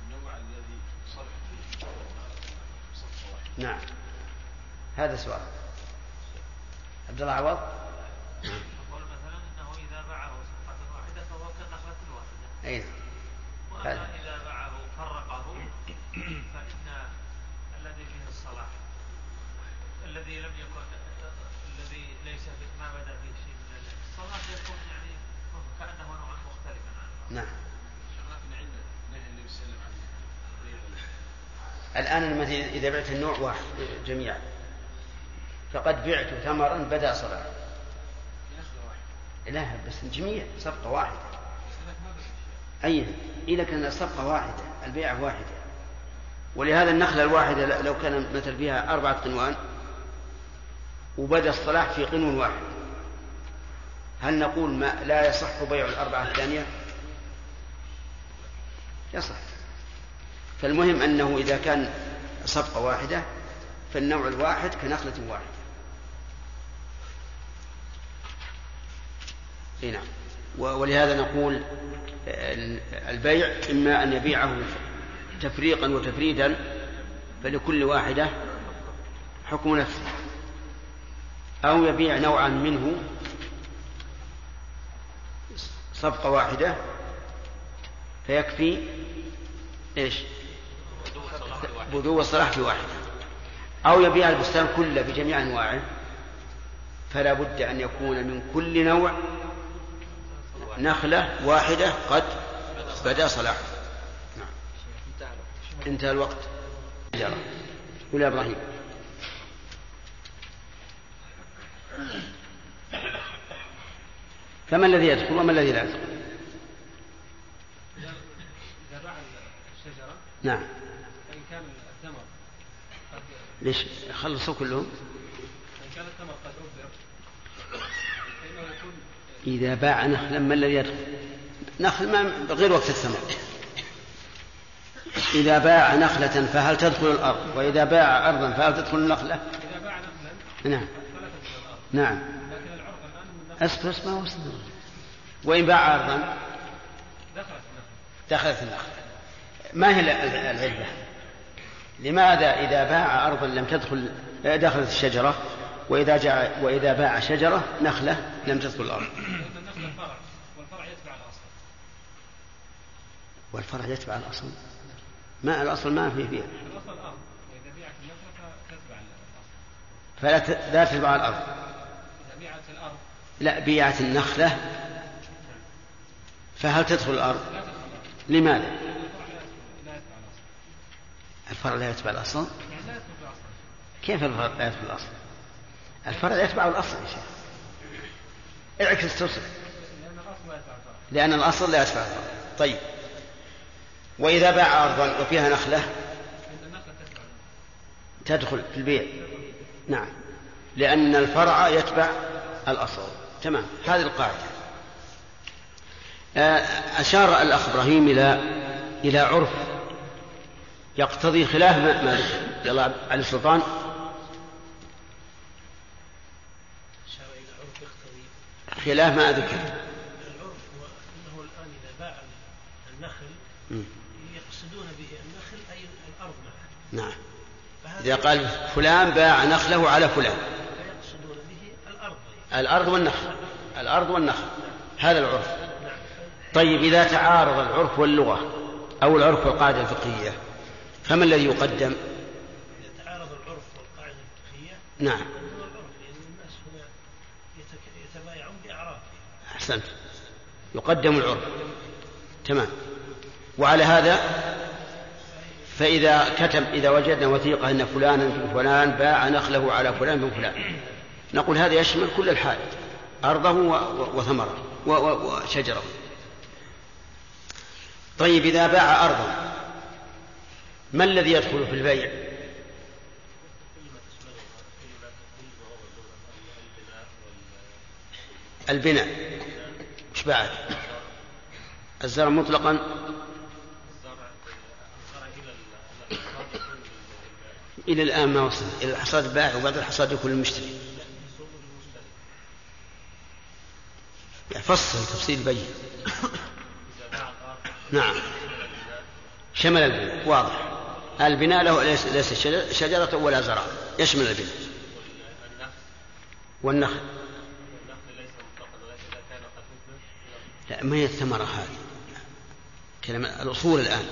D: النوع الذي صلح فيه؟
B: نعم. هذا سؤال. عبد الله عوض؟
P: أقول مثلا أنه إذا باعه صفقة واحدة فهو كالنخلة الواحدة
B: أين
P: وأما
B: هذا.
P: إذا باعه فرقه فإن الذي فيه الصلاح الذي لم يكن الذي ليس في- ما بدا فيه شيء من الصلاح يكون يعني كأنه نوعا مختلفا عنه
B: نعم. الآن مثلا إذا بعت النوع واحد جميعا. فقد بعت ثمرا بدا
D: واحدة
B: لا بس الجميع صفقة واحدة. أي إذا كان الصفقة واحدة البيعة واحدة. ولهذا النخلة الواحدة لو كان مثل فيها أربعة قنوان وبدأ الصلاح في قنو واحد. هل نقول ما لا يصح بيع الأربعة الثانية؟ يصح. فالمهم أنه إذا كان صفقة واحدة فالنوع الواحد كنخلة واحدة. نعم. ولهذا نقول ال- البيع إما أن يبيعه تفريقا وتفريدا فلكل واحدة حكم نفسه أو يبيع نوعا منه صفقة واحدة فيكفي إيش؟ بدو الصلاح في واحدة أو يبيع البستان كله بجميع أنواعه فلا بد أن يكون من كل نوع نخلة واحدة قد بدا صلاحه. انتهى الوقت. قول يا إبراهيم. فما الذي يدخل وما الذي لا يدخل؟
P: اذا باع الشجره
B: نعم.
P: فإن كان الثمر قد
B: ليش خلصوا كلهم؟
P: فإن كان الثمر قد عبر فإنه يكون
B: إذا باع نخلا ما الذي يدخل؟ نخل ما غير وقت الثمر إذا باع نخلة فهل تدخل الأرض؟ وإذا باع أرضا فهل تدخل النخلة؟
P: إذا باع نخلا
B: نعم. نعم.
P: لكن العرف الآن
B: أصبر أصبر وإن باع أرضا؟
P: دخلت النخل
B: دخلت النخلة. ما هي ال- ال- العلة؟ لماذا إذا باع أرضا لم تدخل دخلت الشجرة وإذا جاء وإذا باع شجرة نخلة لم تدخل الأرض؟
P: والفرع يتبع الأصل.
B: والفرع يتبع الأصل. ما الأصل ما في فيه
P: الأصل الأرض وإذا بيعت النخلة فتتبع الأصل
B: فلا ت- لا تتبع الأرض. لا بيعت النخلة. فهل تدخل الأرض؟ لماذا؟
P: الفرع لا يتبع الأصل؟
B: الفرع لا يتبع الأصل؟ كيف الفرع لا يتبع الأصل يا شيخ. اعكس
P: الفرع
B: لأن الأصل لا يتبع الفرع. طيب. وإذا باع أرضا وفيها نخلة تدخل في البيع. نعم. لأن الفرع يتبع الأصل. تمام. هذه القاعدة. آه، أشار الأخ إبراهيم إلى إلى عرف يقتضي خلاف ما ذكر. يلا علي السلطان خلاف ما ذكر
I: العرف هو أنه الآن إذا باع النخل
B: مم.
I: يقصدون به النخل أي الأرض معه
B: نعم. إذا قال فلان باع نخله على فلان.
I: الأرض
B: والنخل. الأرض والنخل. هذا العرف. طيب إذا تعارض العرف واللغة أو العرف والقاعدة الفقهية فما الذي يقدم؟
I: إذا تعارض العرف والقاعدة الفقهية
B: نعم. أحسنت. يقدم العرف. تمام. وعلى هذا فإذا كتب إذا وجدنا وثيقة أن فلانا بن فلان باع نخله على فلان بن فلان. نقول هذا يشمل كل الحائط أرضه وثمره وشجره. طيب إذا باع أرضا ما الذي يدخل في البيع؟ البناء. إيش بعد؟ الزرع مطلقا؟ إلى الآن ما وصل. إلى الحصاد البائع وبعد الحصاد يكون المشتري يعني فصل تفصيل بين. نعم. شمل البناء. واضح. البناء له ليس, ليس شجر- شجرة ولا زرع. يشمل البناء. والنخل. لا ما هي الثمرة هذه؟ كلمة الأصول الآن.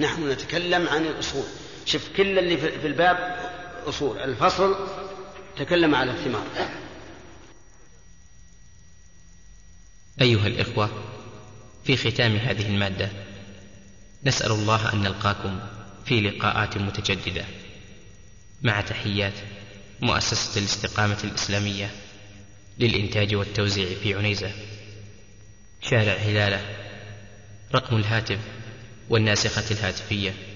B: نحن نتكلم عن الأصول. شوف كل اللي في الباب أصول. الفصل تكلم على الثمار.
A: أيها الإخوة في ختام هذه المادة نسأل الله أن نلقاكم في لقاءات متجددة. مع تحيات مؤسسة الاستقامة الإسلامية للإنتاج والتوزيع في عنيزة. شارع هلالة رقم الهاتف والناسخة الهاتفية.